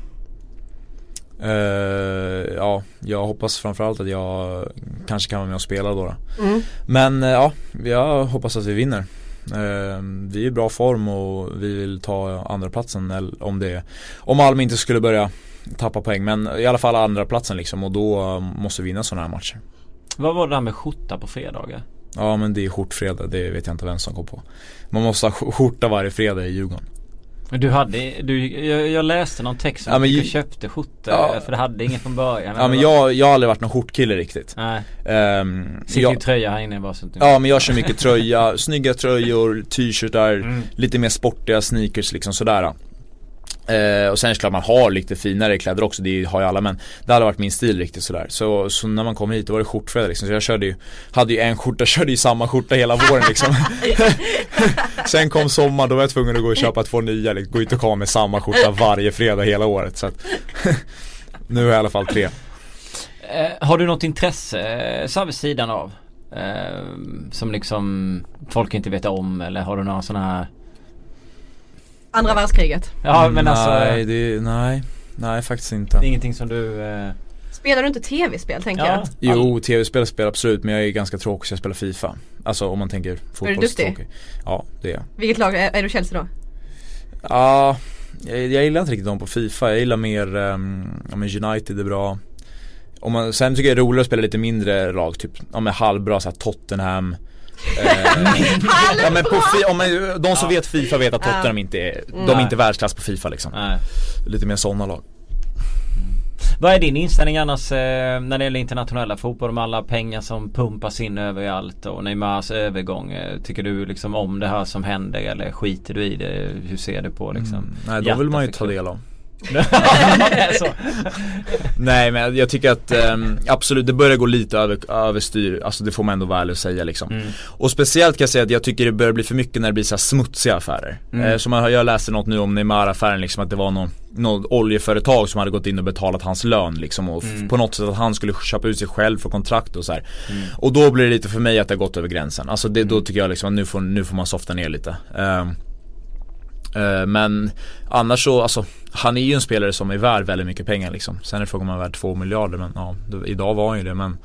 Eh, ja, jag hoppas framförallt att jag kanske kan vara med och spela då. då. Mm. Men eh, ja, jag hoppas att vi vinner. Eh, vi är i bra form och vi vill ta andra platsen om det Om Malmö inte skulle börja tappa poäng men i alla fall andra platsen liksom och då eh, måste vi vinna sådana här matcher. Vad var det där med skjorta på fredagar? Ja men det är skjortfredag, det vet jag inte vem som kom på. Man måste ha sk- skjorta varje fredag i Djurgården. Du hade, du, jag, jag läste någon text om Ja, men du köpte skjortor Ja. för det hade ingen från början Ja men jag, jag har aldrig varit någon skjortkille riktigt. Nej, Um, sitter jag, i tröja här inne bara så Ja men jag kör mycket tröja, [laughs] snygga tröjor, t-shirtar, Mm. lite mer sportiga sneakers liksom sådär eh, Och sen är det klart man har lite finare kläder också, det har ju alla men Det hade varit min stil riktigt sådär. Så, så när man kom hit då var det skjortfredag liksom. Så jag körde ju, hade ju en skjorta, [laughs] körde ju samma skjorta hela våren liksom. [laughs] Sen kom sommar, då var jag tvungen att gå och köpa två nya, liksom, gå ut och komma med samma skjorta varje fredag hela året så att [laughs] Nu har jag i alla fall tre. Eh, har du något intresse eh, så här vid sidan av? Eh, som liksom folk inte vet om eller har du några sådana här Andra världskriget. Ja men alltså Nej, det, nej, nej faktiskt inte. Det är ingenting som du eh, Spelar du inte tv-spel tänker Ja, jag? Jo, tv-spel spelar absolut men jag är ganska tråkig så jag spelar FIFA. Alltså om man tänker fotbollstråkig. Ja, det är jag. Vilket lag, är, är du Chelsea då? Ja, jag, jag gillar inte riktigt dem på FIFA, jag gillar mer, um, ja men United är bra. Om man, Sen tycker jag det är roligare att spela lite mindre lag, typ, ja men halvbra såhär Tottenham. eh, ja, men på fi, om man, De som vet FIFA vet att Tottenham inte är, de är Nej. inte världsklass på FIFA liksom nej. Lite mer sådana lag Vad är din inställning annars eh, när det gäller internationella fotboll med alla pengar som pumpas in överallt och Neymars övergång? Eh, tycker du liksom om det här som händer eller skiter du i det? Hur ser du på liksom? mm, Nej, då vill man ju ta del av. [laughs] Nej men jag tycker att ehm, absolut det börjar gå lite över, överstyr, alltså det får man ändå vara ärlig och säga liksom. Mm. Och speciellt kan jag säga att jag tycker det börjar bli för mycket när det blir så smutsiga affärer. Mm. Eh, som jag, jag läste något nu om Neymar-affären liksom att det var någon, något oljeföretag som hade gått in och betalat hans lön liksom och Mm. på något sätt att han skulle köpa ut sig själv för kontrakt och så här. Mm. Och då blir det lite för mig att det har gått över gränsen. Alltså det, då tycker jag liksom att nu får, nu får man softa ner lite. Eh, Eh, men annars så, alltså han är ju en spelare som är värd väldigt mycket pengar liksom. Sen är frågan om han är värd 2 miljarder men ja, idag var han ju det men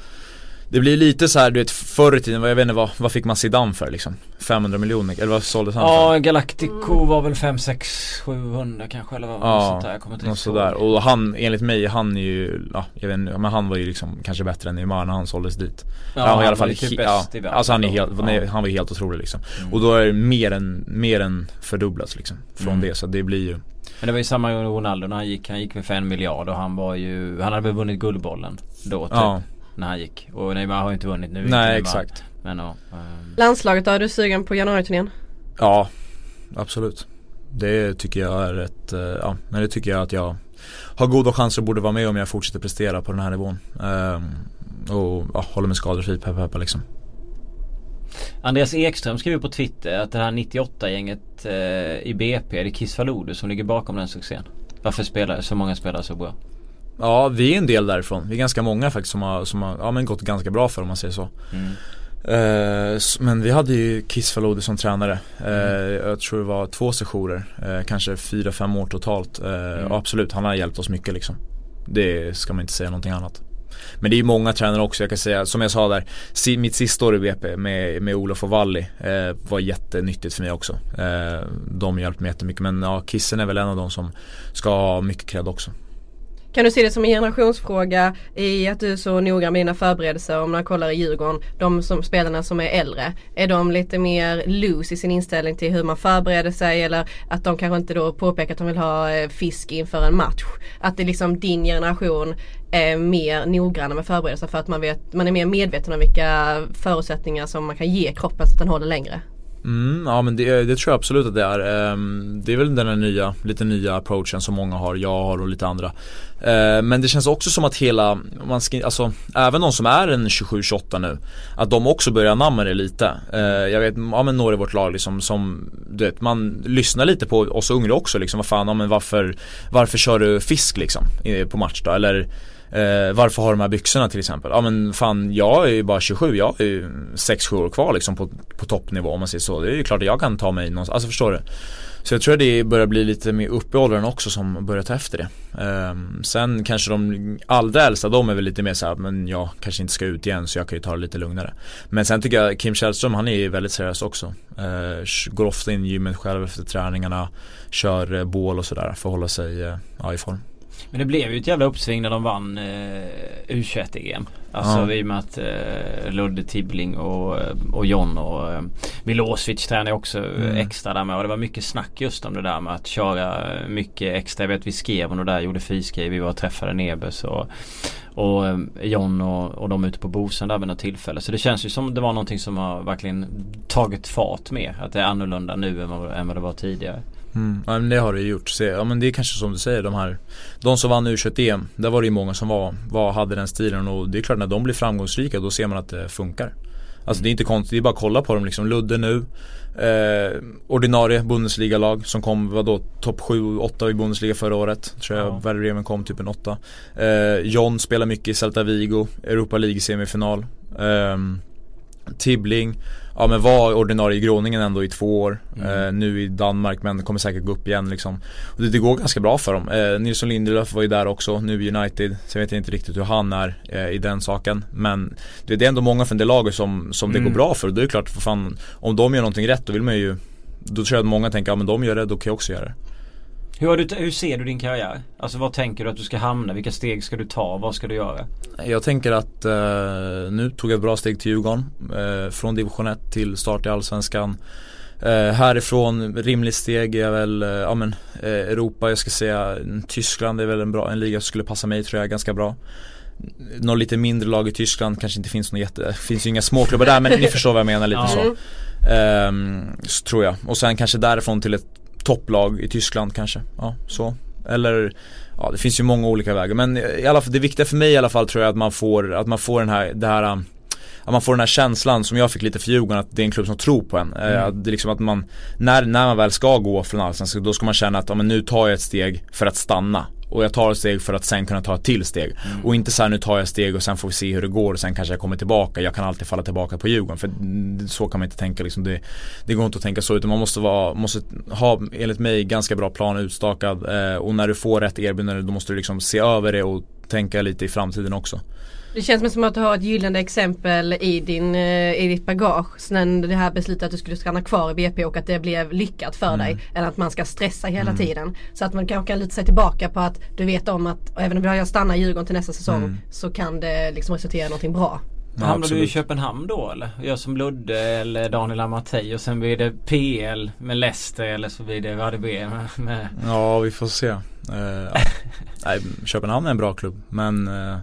det blir lite så här, du vet förr i tiden, vad- jag vet inte vad, vad fick man Zidane för liksom? 500 miljoner, eller vad såldes han för? Ja Galactico var väl 5, 6, 700 kanske eller vad? Ja, sånt där. Jag kommer inte riktigt sådär. ihåg. Och han, enligt mig, han är ju, ja, jag vet inte, men han var ju liksom kanske bättre än Neymar när han såldes dit. Ja, han var i alla fall, typ he- bäst ja, i alltså han är helt, Ja. han var helt otrolig liksom. Mm. Och då är det mer än, mer än fördubblats liksom, från Mm. det. Så det blir ju, Men det var ju samma gång Ronaldo när han gick. Han gick väl för en miljard och han var ju Han hade väl vunnit Guldbollen då typ. ja, När han gick. Och Neymar har ju inte vunnit nu. nej exakt. Men ja. ehm, Landslaget då, är du sugen på januariturnén? Ja, absolut. Det tycker jag är ett, eh, ja, men det tycker jag att jag har goda chanser och borde vara med om jag fortsätter prestera på den här nivån. Ehm, och ja, håller mig skadefri, peppa peppa liksom. Andreas Ekström skriver på Twitter att det här 98-gänget eh, i BP, är det Kiss Faludi som ligger bakom den succén? Varför spelar så många spelare så bra? Ja, vi är en del därifrån. Vi är ganska många faktiskt som har, som har ja, men gått ganska bra för om man säger så. Mm. S- men vi hade ju Kiss Faludi som tränare. Eh, Mm. Jag tror det var två sessioner, eh, kanske fyra, fem år totalt. Mm. absolut, han har hjälpt oss mycket liksom. Det ska man inte säga någonting annat. Men det är ju många tränare också, jag kan säga, som jag sa där, si, mitt sista år i BP med, med Olof och Valli eh, var jättenyttigt för mig också. Eh, de hjälpte mig jättemycket men ja, Kissen är väl en av de som ska ha mycket cred också. Kan du se det som en generationsfråga i att du är så noga med dina förberedelser om man kollar i Djurgården. De som, spelarna som är äldre. Är de lite mer loose i sin inställning till hur man förbereder sig eller att de kanske inte då påpekar att de vill ha eh, fisk inför en match. Att det är liksom din generation är mer noggranna med förberedelser för att man, vet, man är mer medveten om vilka förutsättningar som man kan ge kroppen så att den håller längre. Mm, ja men det, det, tror jag absolut att det är. Ehm, det är väl den här nya, lite nya approachen som många har, jag har och lite andra. Ehm, men det känns också som att hela, man ska, alltså även de som är en 27-28 nu, att de också börjar anamma det lite. Ehm, jag vet, ja men några i vårt lag liksom som, du vet, man lyssnar lite på oss unga också liksom, vad fan, ja, men varför, varför kör du fisk liksom eh, på match då? Eller Eh, varför har de här byxorna till exempel? Ja men fan jag är ju bara 27, jag är ju 6-7 år kvar liksom på, på toppnivå om man säger så. Det är ju klart att jag kan ta mig någonstans, alltså förstår du? Så jag tror att det börjar bli lite mer upp i åldern också som börjar ta efter det. Eh, sen kanske de allra äldsta, de är väl lite mer såhär, men jag kanske inte ska ut igen så jag kan ju ta det lite lugnare. Men sen tycker jag Kim Källström, han är ju väldigt seriös också. Eh, går ofta in i gymmet själv efter träningarna, kör eh, bål och sådär för att hålla sig eh, ja, i form. Men det blev ju ett jävla uppsving när de vann eh, U21-EM. Alltså ja. i och med att eh, Ludde Tibbling och, eh, och John och eh, Milosevic tränade också mm. extra där med. Och det var mycket snack just om det där med att köra mycket extra. Jag vet vi skrev om det där, gjorde friskriv. Vi var och träffade Nebus och, och eh, John och, och de ute på Bosen där vid något tillfälle. Så det känns ju som det var någonting som har verkligen tagit fart med. Att det är annorlunda nu än vad, än vad det var tidigare. Mm. Ja men det har det gjort. Så, ja men det är kanske som du säger de här De som vann U21-EM Där var det ju många som var, var, hade den stilen och det är klart när de blir framgångsrika då ser man att det funkar Alltså det är inte konstigt, det är bara att kolla på dem liksom. Ludde nu eh, Ordinarie Bundesliga-lag som kom, vadå, topp 7-8 i Bundesliga förra året Tror jag ja. Werder Bremen kom typ en 8 eh, John spelar mycket i Celta Vigo, Europa League semifinal eh, Tibbling ja men var ordinarie i Groningen ändå i två år. Mm. Eh, nu i Danmark men kommer säkert gå upp igen liksom. Och det, det går ganska bra för dem. Eh, Nilsson Lindelöf var ju där också, nu i United. Sen vet jag inte riktigt hur han är eh, i den saken. Men det, det, är ändå många från det laget som, som mm. det går bra för. Och det är klart, för fan, om de gör någonting rätt då vill man ju Då tror jag att många tänker, ja men de gör det, då kan jag också göra det. Hur, du, hur, ser du din karriär? Alltså vad tänker du att du ska hamna? Vilka steg ska du ta? Vad ska du göra? Jag tänker att eh, nu tog jag ett bra steg till Djurgården. Eh, från division 1 till start i Allsvenskan. Eh, härifrån rimligt steg är väl, eh, ja men eh, Europa, jag ska säga Tyskland är väl en bra, en liga som skulle passa mig tror jag ganska bra. Något lite mindre lag i Tyskland kanske inte finns något jätte, finns ju inga småklubbar där men ni förstår vad jag menar lite så. Ehm, så tror jag. Och sen kanske därifrån till ett topplag i Tyskland kanske. Ja, så. Eller Ja det finns ju många olika vägar men i alla fall det viktiga för mig i alla fall tror jag att man får, att man får den här, det här att man får den här känslan som jag fick lite för Djurgården att det är en klubb som tror på en. Eh, mm. Att det är liksom att man, när, när man väl ska gå från allsvenskan då ska man känna att ja, men nu tar jag ett steg för att stanna. Och jag tar ett steg för att sen kunna ta ett till steg. Mm. Och inte så här, nu tar jag steg och sen får vi se hur det går och sen kanske jag kommer tillbaka. Jag kan alltid falla tillbaka på Djurgården. För så kan man inte tänka liksom. Det, det går inte att tänka så utan man måste, vara, måste ha, enligt mig, ganska bra plan utstakad. Eh, och när du får rätt erbjudande då måste du liksom se över det och tänka lite i framtiden också. Det känns som att du har ett gyllene exempel i, din, eh, i ditt bagage. Sen det här beslutet att du skulle stanna kvar i BP och att det blev lyckat för mm. dig. Än att man ska stressa hela mm. tiden. Så att man kanske kan luta sig tillbaka på att du vet om att även om jag stannar i Djurgården till nästa säsong mm. så kan det liksom resultera i någonting bra. Ja, Hamnar du i Köpenhamn då eller? Gör som Ludde eller Daniel Amartey och sen blir det PL med Leicester eller så blir det ADB med, med... Ja vi får se. Uh, nej, Köpenhamn är en bra klubb men uh,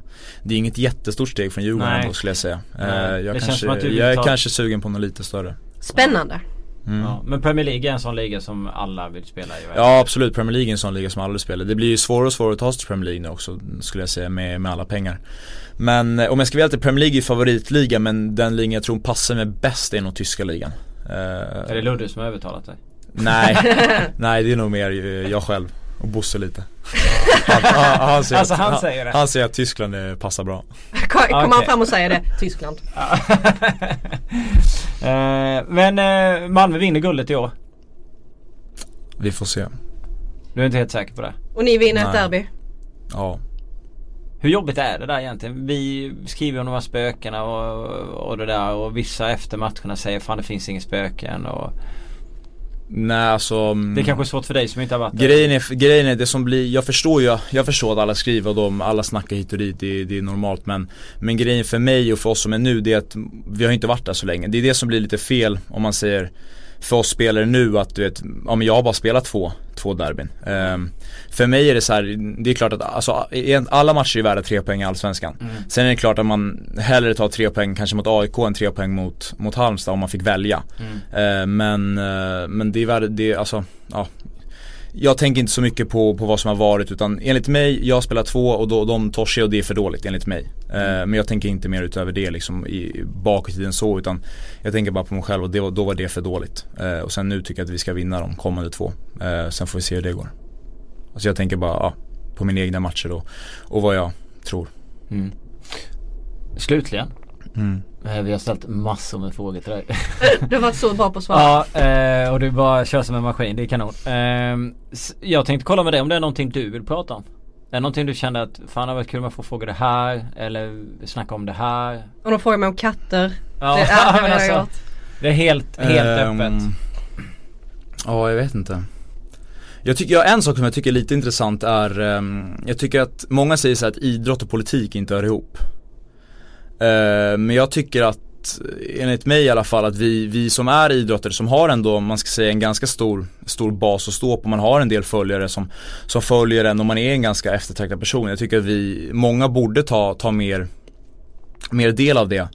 det är inget jättestort steg från Djurgården ändå skulle jag säga. Uh, jag, kanske, jag är ta... kanske sugen på något lite större. Spännande. Mm. Ja, men Premier League är en sån liga som alla vill spela i? Ja absolut, Premier League är en sån liga som alla vill spela Det blir ju svårare och svårare att ta sig till Premier League nu också skulle jag säga med, med alla pengar Men om jag ska vara Premier League är favoritliga men den ligan jag tror passar mig bäst är nog tyska ligan Är det Ludde som har övertalat dig? Nej, [laughs] nej det är nog mer jag själv och Bosse lite [laughs] han, han, han, säger alltså han säger det? Han säger att Tyskland passar bra [laughs] Kommer okay. han fram och säger det? [laughs] Tyskland uh, Men uh, Malmö vinner guldet i år Vi får se Du är inte helt säker på det? Och ni vinner Nej. ett derby? Ja hur jobbigt är det där egentligen? Vi skriver om de här spökena och, och det där och vissa efter matcherna säger fan det finns inga spöken och Nej alltså mm, Det är kanske är svårt för dig som inte har varit där. Grejen är, grejen är det som blir, jag förstår ju, jag förstår att alla skriver och de, alla snackar hit och dit, det, det är normalt men Men grejen för mig och för oss som är nu, det är att vi har inte varit där så länge. Det är det som blir lite fel om man säger för oss spelare nu att du vet, ja men jag har bara spelat två, två derbyn. Um, för mig är det så här, det är klart att alltså, alla matcher är värda tre poäng i Allsvenskan. Mm. Sen är det klart att man hellre tar tre poäng kanske mot AIK än tre poäng mot, mot Halmstad om man fick välja. Mm. Uh, men, uh, men det är värde, det är alltså, ja jag tänker inte så mycket på, på vad som har varit utan enligt mig, jag spelar två och då, de torskar och det är för dåligt enligt mig. Mm. Eh, men jag tänker inte mer utöver det liksom i, bakåt i tiden så utan jag tänker bara på mig själv och det, då var det för dåligt. Eh, och sen nu tycker jag att vi ska vinna de kommande två. Eh, sen får vi se hur det går. Alltså jag tänker bara ja, på mina egna matcher och, och vad jag tror. Mm. Slutligen. Mm. Eh, vi har ställt massor med frågor till dig. [laughs] du har varit så bra på att svara. Ja, eh, och du bara kör som en maskin. Det är kanon. Ehm, jag tänkte kolla med dig om det är någonting du vill prata om. Är det någonting du kände att fan det varit kul om jag får fråga det här eller snacka om det här? Om de frågar mig om katter. Ja, det, är, [laughs] det, alltså, det är helt, helt um, öppet. Ja, jag vet inte. Jag tycker, ja, en sak som jag tycker är lite intressant är, um, jag tycker att många säger så att idrott och politik inte hör ihop. Eh, men jag tycker att enligt mig i alla fall att vi, vi som är idrottare som har ändå, man ska säga en ganska stor, stor bas att stå på. Man har en del följare som, som följer en och man är en ganska eftertraktad person. Jag tycker att vi, många borde ta, ta mer, mer del av det.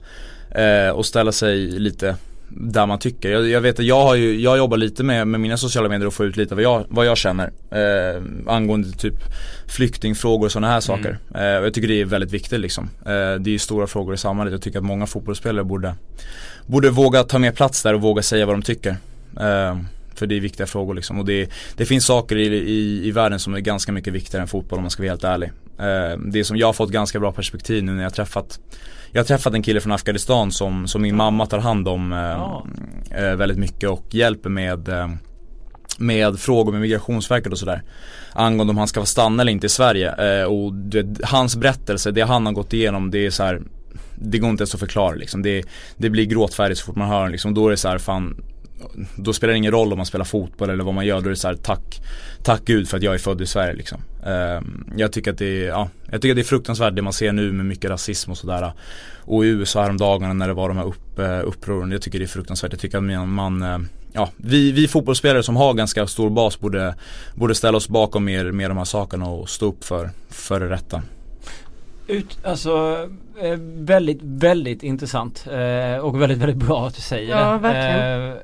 Eh, och ställa sig lite där man tycker. Jag, jag, vet att jag har ju, jag jobbar lite med, med mina sociala medier och får ut lite vad jag, vad jag känner eh, angående typ flyktingfrågor och sådana här saker. Mm. Eh, och jag tycker det är väldigt viktigt liksom. Eh, det är ju stora frågor i samhället. Jag tycker att många fotbollsspelare borde, borde våga ta mer plats där och våga säga vad de tycker. Eh, för det är viktiga frågor liksom. Och det, det finns saker i, i, i världen som är ganska mycket viktigare än fotboll om man ska vara helt ärlig. Eh, det som jag har fått ganska bra perspektiv nu när jag har träffat jag har träffat en kille från Afghanistan som, som min mamma tar hand om ja. eh, väldigt mycket och hjälper med eh, med frågor med migrationsverket och sådär Angående om han ska få stanna eller inte i Sverige eh, och det, hans berättelse, det han har gått igenom det är så här, Det går inte ens att förklara liksom. Det, det blir gråtfärdigt så fort man hör den liksom. Då är det så här, fan då spelar det ingen roll om man spelar fotboll eller vad man gör. Då är det så här, tack, tack gud för att jag är född i Sverige liksom. Uh, jag tycker att det är, ja, jag tycker att det är fruktansvärt det man ser nu med mycket rasism och sådär. Och i USA häromdagarna när det var de här upp, uh, upproren. Jag tycker det är fruktansvärt. Jag tycker att man, uh, ja, vi, vi fotbollsspelare som har ganska stor bas borde, borde ställa oss bakom mer, mer de här sakerna och stå upp för, för det rätta. Ut, alltså eh, väldigt, väldigt intressant eh, och väldigt, väldigt bra att du säger ja, det. Verkligen. Eh,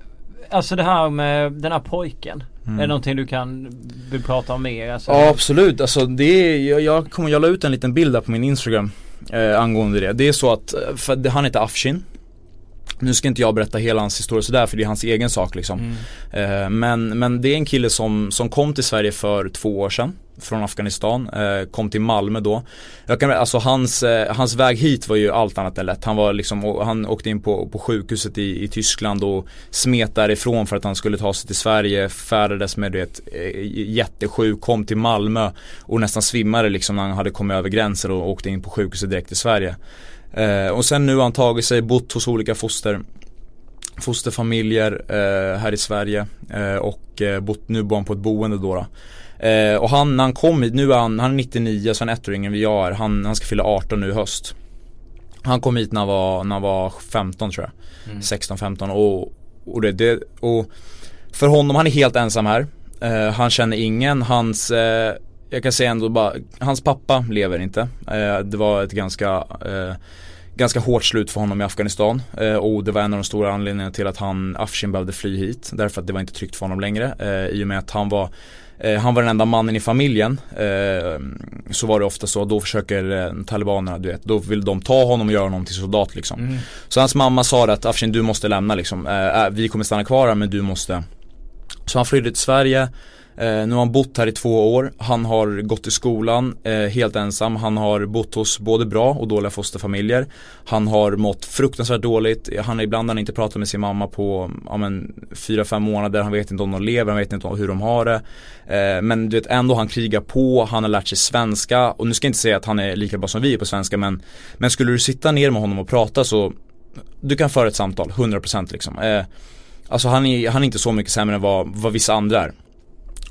Alltså det här med den här pojken. Mm. Är det någonting du kan vill prata om mer? Alltså, ja absolut, alltså det är, jag, jag kommer, jag la ut en liten bild där på min Instagram eh, angående det. Det är så att, eh, för han heter Afshin nu ska inte jag berätta hela hans historia sådär för det är hans egen sak liksom. Mm. Eh, men, men det är en kille som, som kom till Sverige för två år sedan från Afghanistan, eh, kom till Malmö då. Jag kan, alltså hans, eh, hans väg hit var ju allt annat än lätt. Han var liksom, han åkte in på, på sjukhuset i, i Tyskland och smet därifrån för att han skulle ta sig till Sverige, färdades med det eh, jättesjuk, kom till Malmö och nästan svimmade liksom när han hade kommit över gränsen och åkte in på sjukhuset direkt till Sverige. Eh, och sen nu har han tagit sig, bott hos olika foster fosterfamiljer eh, här i Sverige eh, och eh, bott, nu bor han på ett boende då. då. Eh, och han, när han kom hit, nu är han, han är 99 så han är ett år yngre än vi är. Han, han ska fylla 18 nu i höst. Han kom hit när han var, när han var 15 tror jag. Mm. 16-15 och, och det, det, och för honom, han är helt ensam här. Eh, han känner ingen, hans eh, jag kan säga ändå bara, hans pappa lever inte. Eh, det var ett ganska eh, ganska hårt slut för honom i Afghanistan eh, och det var en av de stora anledningarna till att han, Afshin behövde fly hit därför att det var inte tryggt för honom längre eh, i och med att han var eh, han var den enda mannen i familjen. Så var det ofta så, då försöker talibanerna, du vet, då vill de ta honom och göra honom till soldat liksom. Mm. Så hans mamma sa att Afshin du måste lämna liksom, vi kommer stanna kvar här men du måste Så han flydde till Sverige Eh, nu har han bott här i två år. Han har gått i skolan eh, helt ensam. Han har bott hos både bra och dåliga fosterfamiljer. Han har mått fruktansvärt dåligt. Han har ibland han inte pratat med sin mamma på ja, men, fyra, fem månader. Han vet inte om de lever, han vet inte hur de har det. Eh, men du vet ändå han krigar på, han har lärt sig svenska. Och nu ska jag inte säga att han är lika bra som vi är på svenska men, men skulle du sitta ner med honom och prata så du kan föra ett samtal, 100% liksom. Eh, Alltså han är, han är inte så mycket sämre än vad, vad vissa andra är.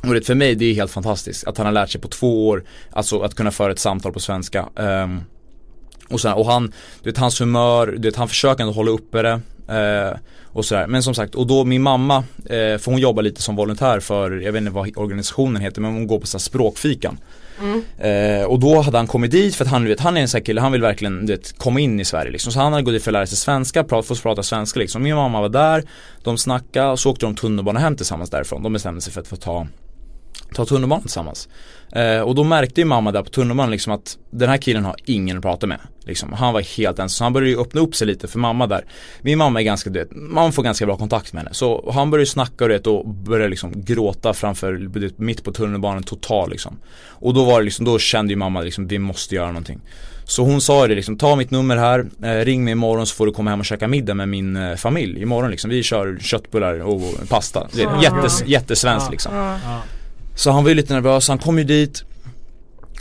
Och det, för mig det är helt fantastiskt att han har lärt sig på två år, alltså att kunna föra ett samtal på svenska. Um, och, så, och han, du vet hans humör, du vet han försöker ändå hålla uppe det. Uh, och sådär. Men som sagt, och då min mamma, eh, för hon jobbar lite som volontär för, jag vet inte vad organisationen heter, men hon går på så språkfikan. Mm. Eh, och då hade han kommit dit för att han, vet, han är en sån här kille, han vill verkligen vet, komma in i Sverige liksom. Så han hade gått dit för att lära sig svenska, prat, få prata svenska liksom. Min mamma var där, de snackade och så åkte de tunnelbana hem tillsammans därifrån. De bestämde sig för att få ta ta tunnelbanan tillsammans. Eh, och då märkte ju mamma där på tunnelbanan liksom att den här killen har ingen att prata med. Liksom. Han var helt ensam, så han började ju öppna upp sig lite för mamma där. Min mamma är ganska, du vet, man får ganska bra kontakt med henne. Så han började snacka vet, och började liksom gråta framför, mitt på tunnelbanan total liksom. Och då var det liksom, då kände ju mamma liksom, vi måste göra någonting. Så hon sa det liksom, ta mitt nummer här, eh, ring mig imorgon så får du komma hem och käka middag med min eh, familj imorgon liksom. Vi kör köttbullar och pasta. Jättes, jättesvenskt liksom. Så han var ju lite nervös, han kom ju dit.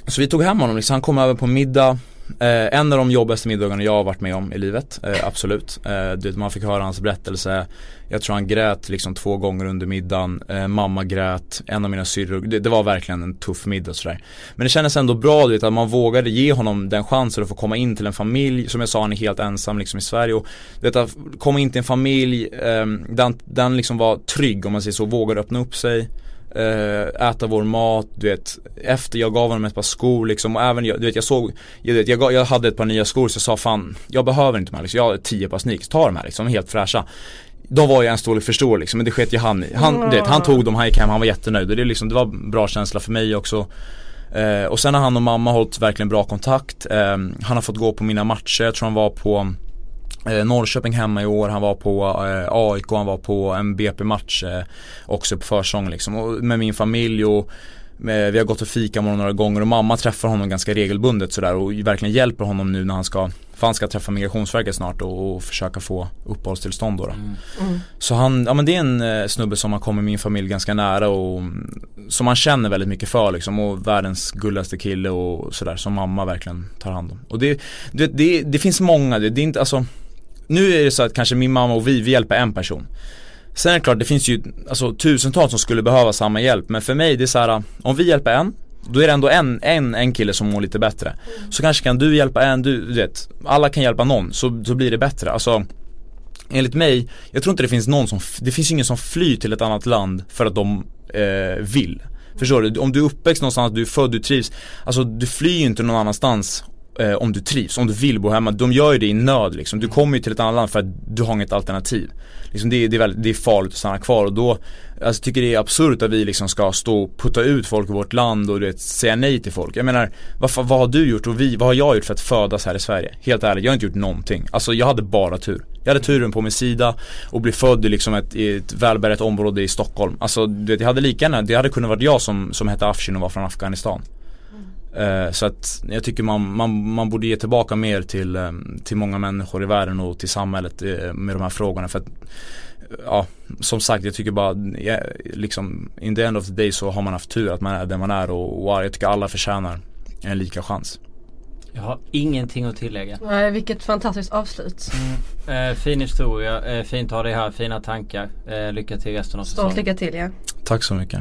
Så vi tog hem honom liksom, han kom över på middag. Eh, En av de jobbigaste middagarna jag har varit med om i livet, eh, absolut. Eh, det, Man fick höra hans berättelse. Jag tror han grät liksom två gånger under middagen. Eh, Mamma grät, en av mina syrror. Det, det, var verkligen en tuff middag sådär. Men det kändes ändå bra du vet, att man vågade ge honom den chansen att få komma in till en familj. Som jag sa, han är helt ensam liksom i Sverige. Och du vet, att komma in till en familj eh, den, den liksom var trygg om man säger så, vågade öppna upp sig äta vår mat, du vet Efter jag gav honom ett par skor liksom och även jag, du vet jag såg jag, vet, jag, jag hade ett par nya skor så jag sa fan Jag behöver inte de här liksom, jag har tio par sneakers, ta de här liksom, helt fräscha de var ju en storlek för stor liksom, men det sket ju han i. Han, mm. vet, han tog dem, han gick hem, han var jättenöjd och det, liksom, det var bra känsla för mig också eh, Och sen har han och mamma hållit verkligen bra kontakt eh, Han har fått gå på mina matcher, jag tror han var på Eh, Norrköping hemma i år, han var på eh, AIK, han var på en BP-match eh, också på försång liksom. Och med min familj och med, vi har gått och fika med honom några gånger och mamma träffar honom ganska regelbundet sådär och verkligen hjälper honom nu när han ska för han ska träffa migrationsverket snart och, och försöka få uppehållstillstånd då, då. Mm. Mm. Så han, ja men det är en eh, snubbe som har kommit min familj ganska nära och som man känner väldigt mycket för liksom och världens gulligaste kille och sådär som mamma verkligen tar hand om. Och det, det, det, det finns många, det, det är inte alltså nu är det så att kanske min mamma och vi, vi hjälper en person. Sen är det klart, det finns ju alltså, tusentals som skulle behöva samma hjälp. Men för mig, det är så här, om vi hjälper en då är det ändå en, en, en kille som mår lite bättre. Så kanske kan du hjälpa en, du, du vet Alla kan hjälpa någon, så, så blir det bättre. Alltså Enligt mig, jag tror inte det finns någon som, det finns ingen som flyr till ett annat land för att de eh, vill. Förstår du? Om du är uppväxt någonstans, du är född, du trivs Alltså du flyr ju inte någon annanstans eh, om du trivs, om du vill bo hemma. De gör ju det i nöd liksom. Du kommer ju till ett annat land för att du har inget alternativ. Liksom det, det, är väldigt, det är farligt att stanna kvar och då, alltså tycker det är absurt att vi liksom ska stå och putta ut folk i vårt land och du vet, säga nej till folk. Jag menar, vad, vad har du gjort och vi, vad har jag gjort för att födas här i Sverige? Helt ärligt, jag har inte gjort någonting. Alltså jag hade bara tur. Jag hade turen på min sida och bli född i liksom ett, i ett välbärgat område i Stockholm. Alltså du vet, jag hade lika gärna, det hade kunnat varit jag som, som hette Afshin och var från Afghanistan. Eh, så att jag tycker man, man, man borde ge tillbaka mer till, eh, till många människor i världen och till samhället eh, med de här frågorna. För att, ja, som sagt jag tycker bara, ja, liksom in the end of the day så har man haft tur att man är där man är och, och jag tycker alla förtjänar en lika chans. Jag har ingenting att tillägga. Nej, vilket fantastiskt avslut. Mm. Eh, fin historia, eh, fint att ha dig här, fina tankar. Eh, lycka till resten av säsongen. Stort lycka till ja. Tack så mycket.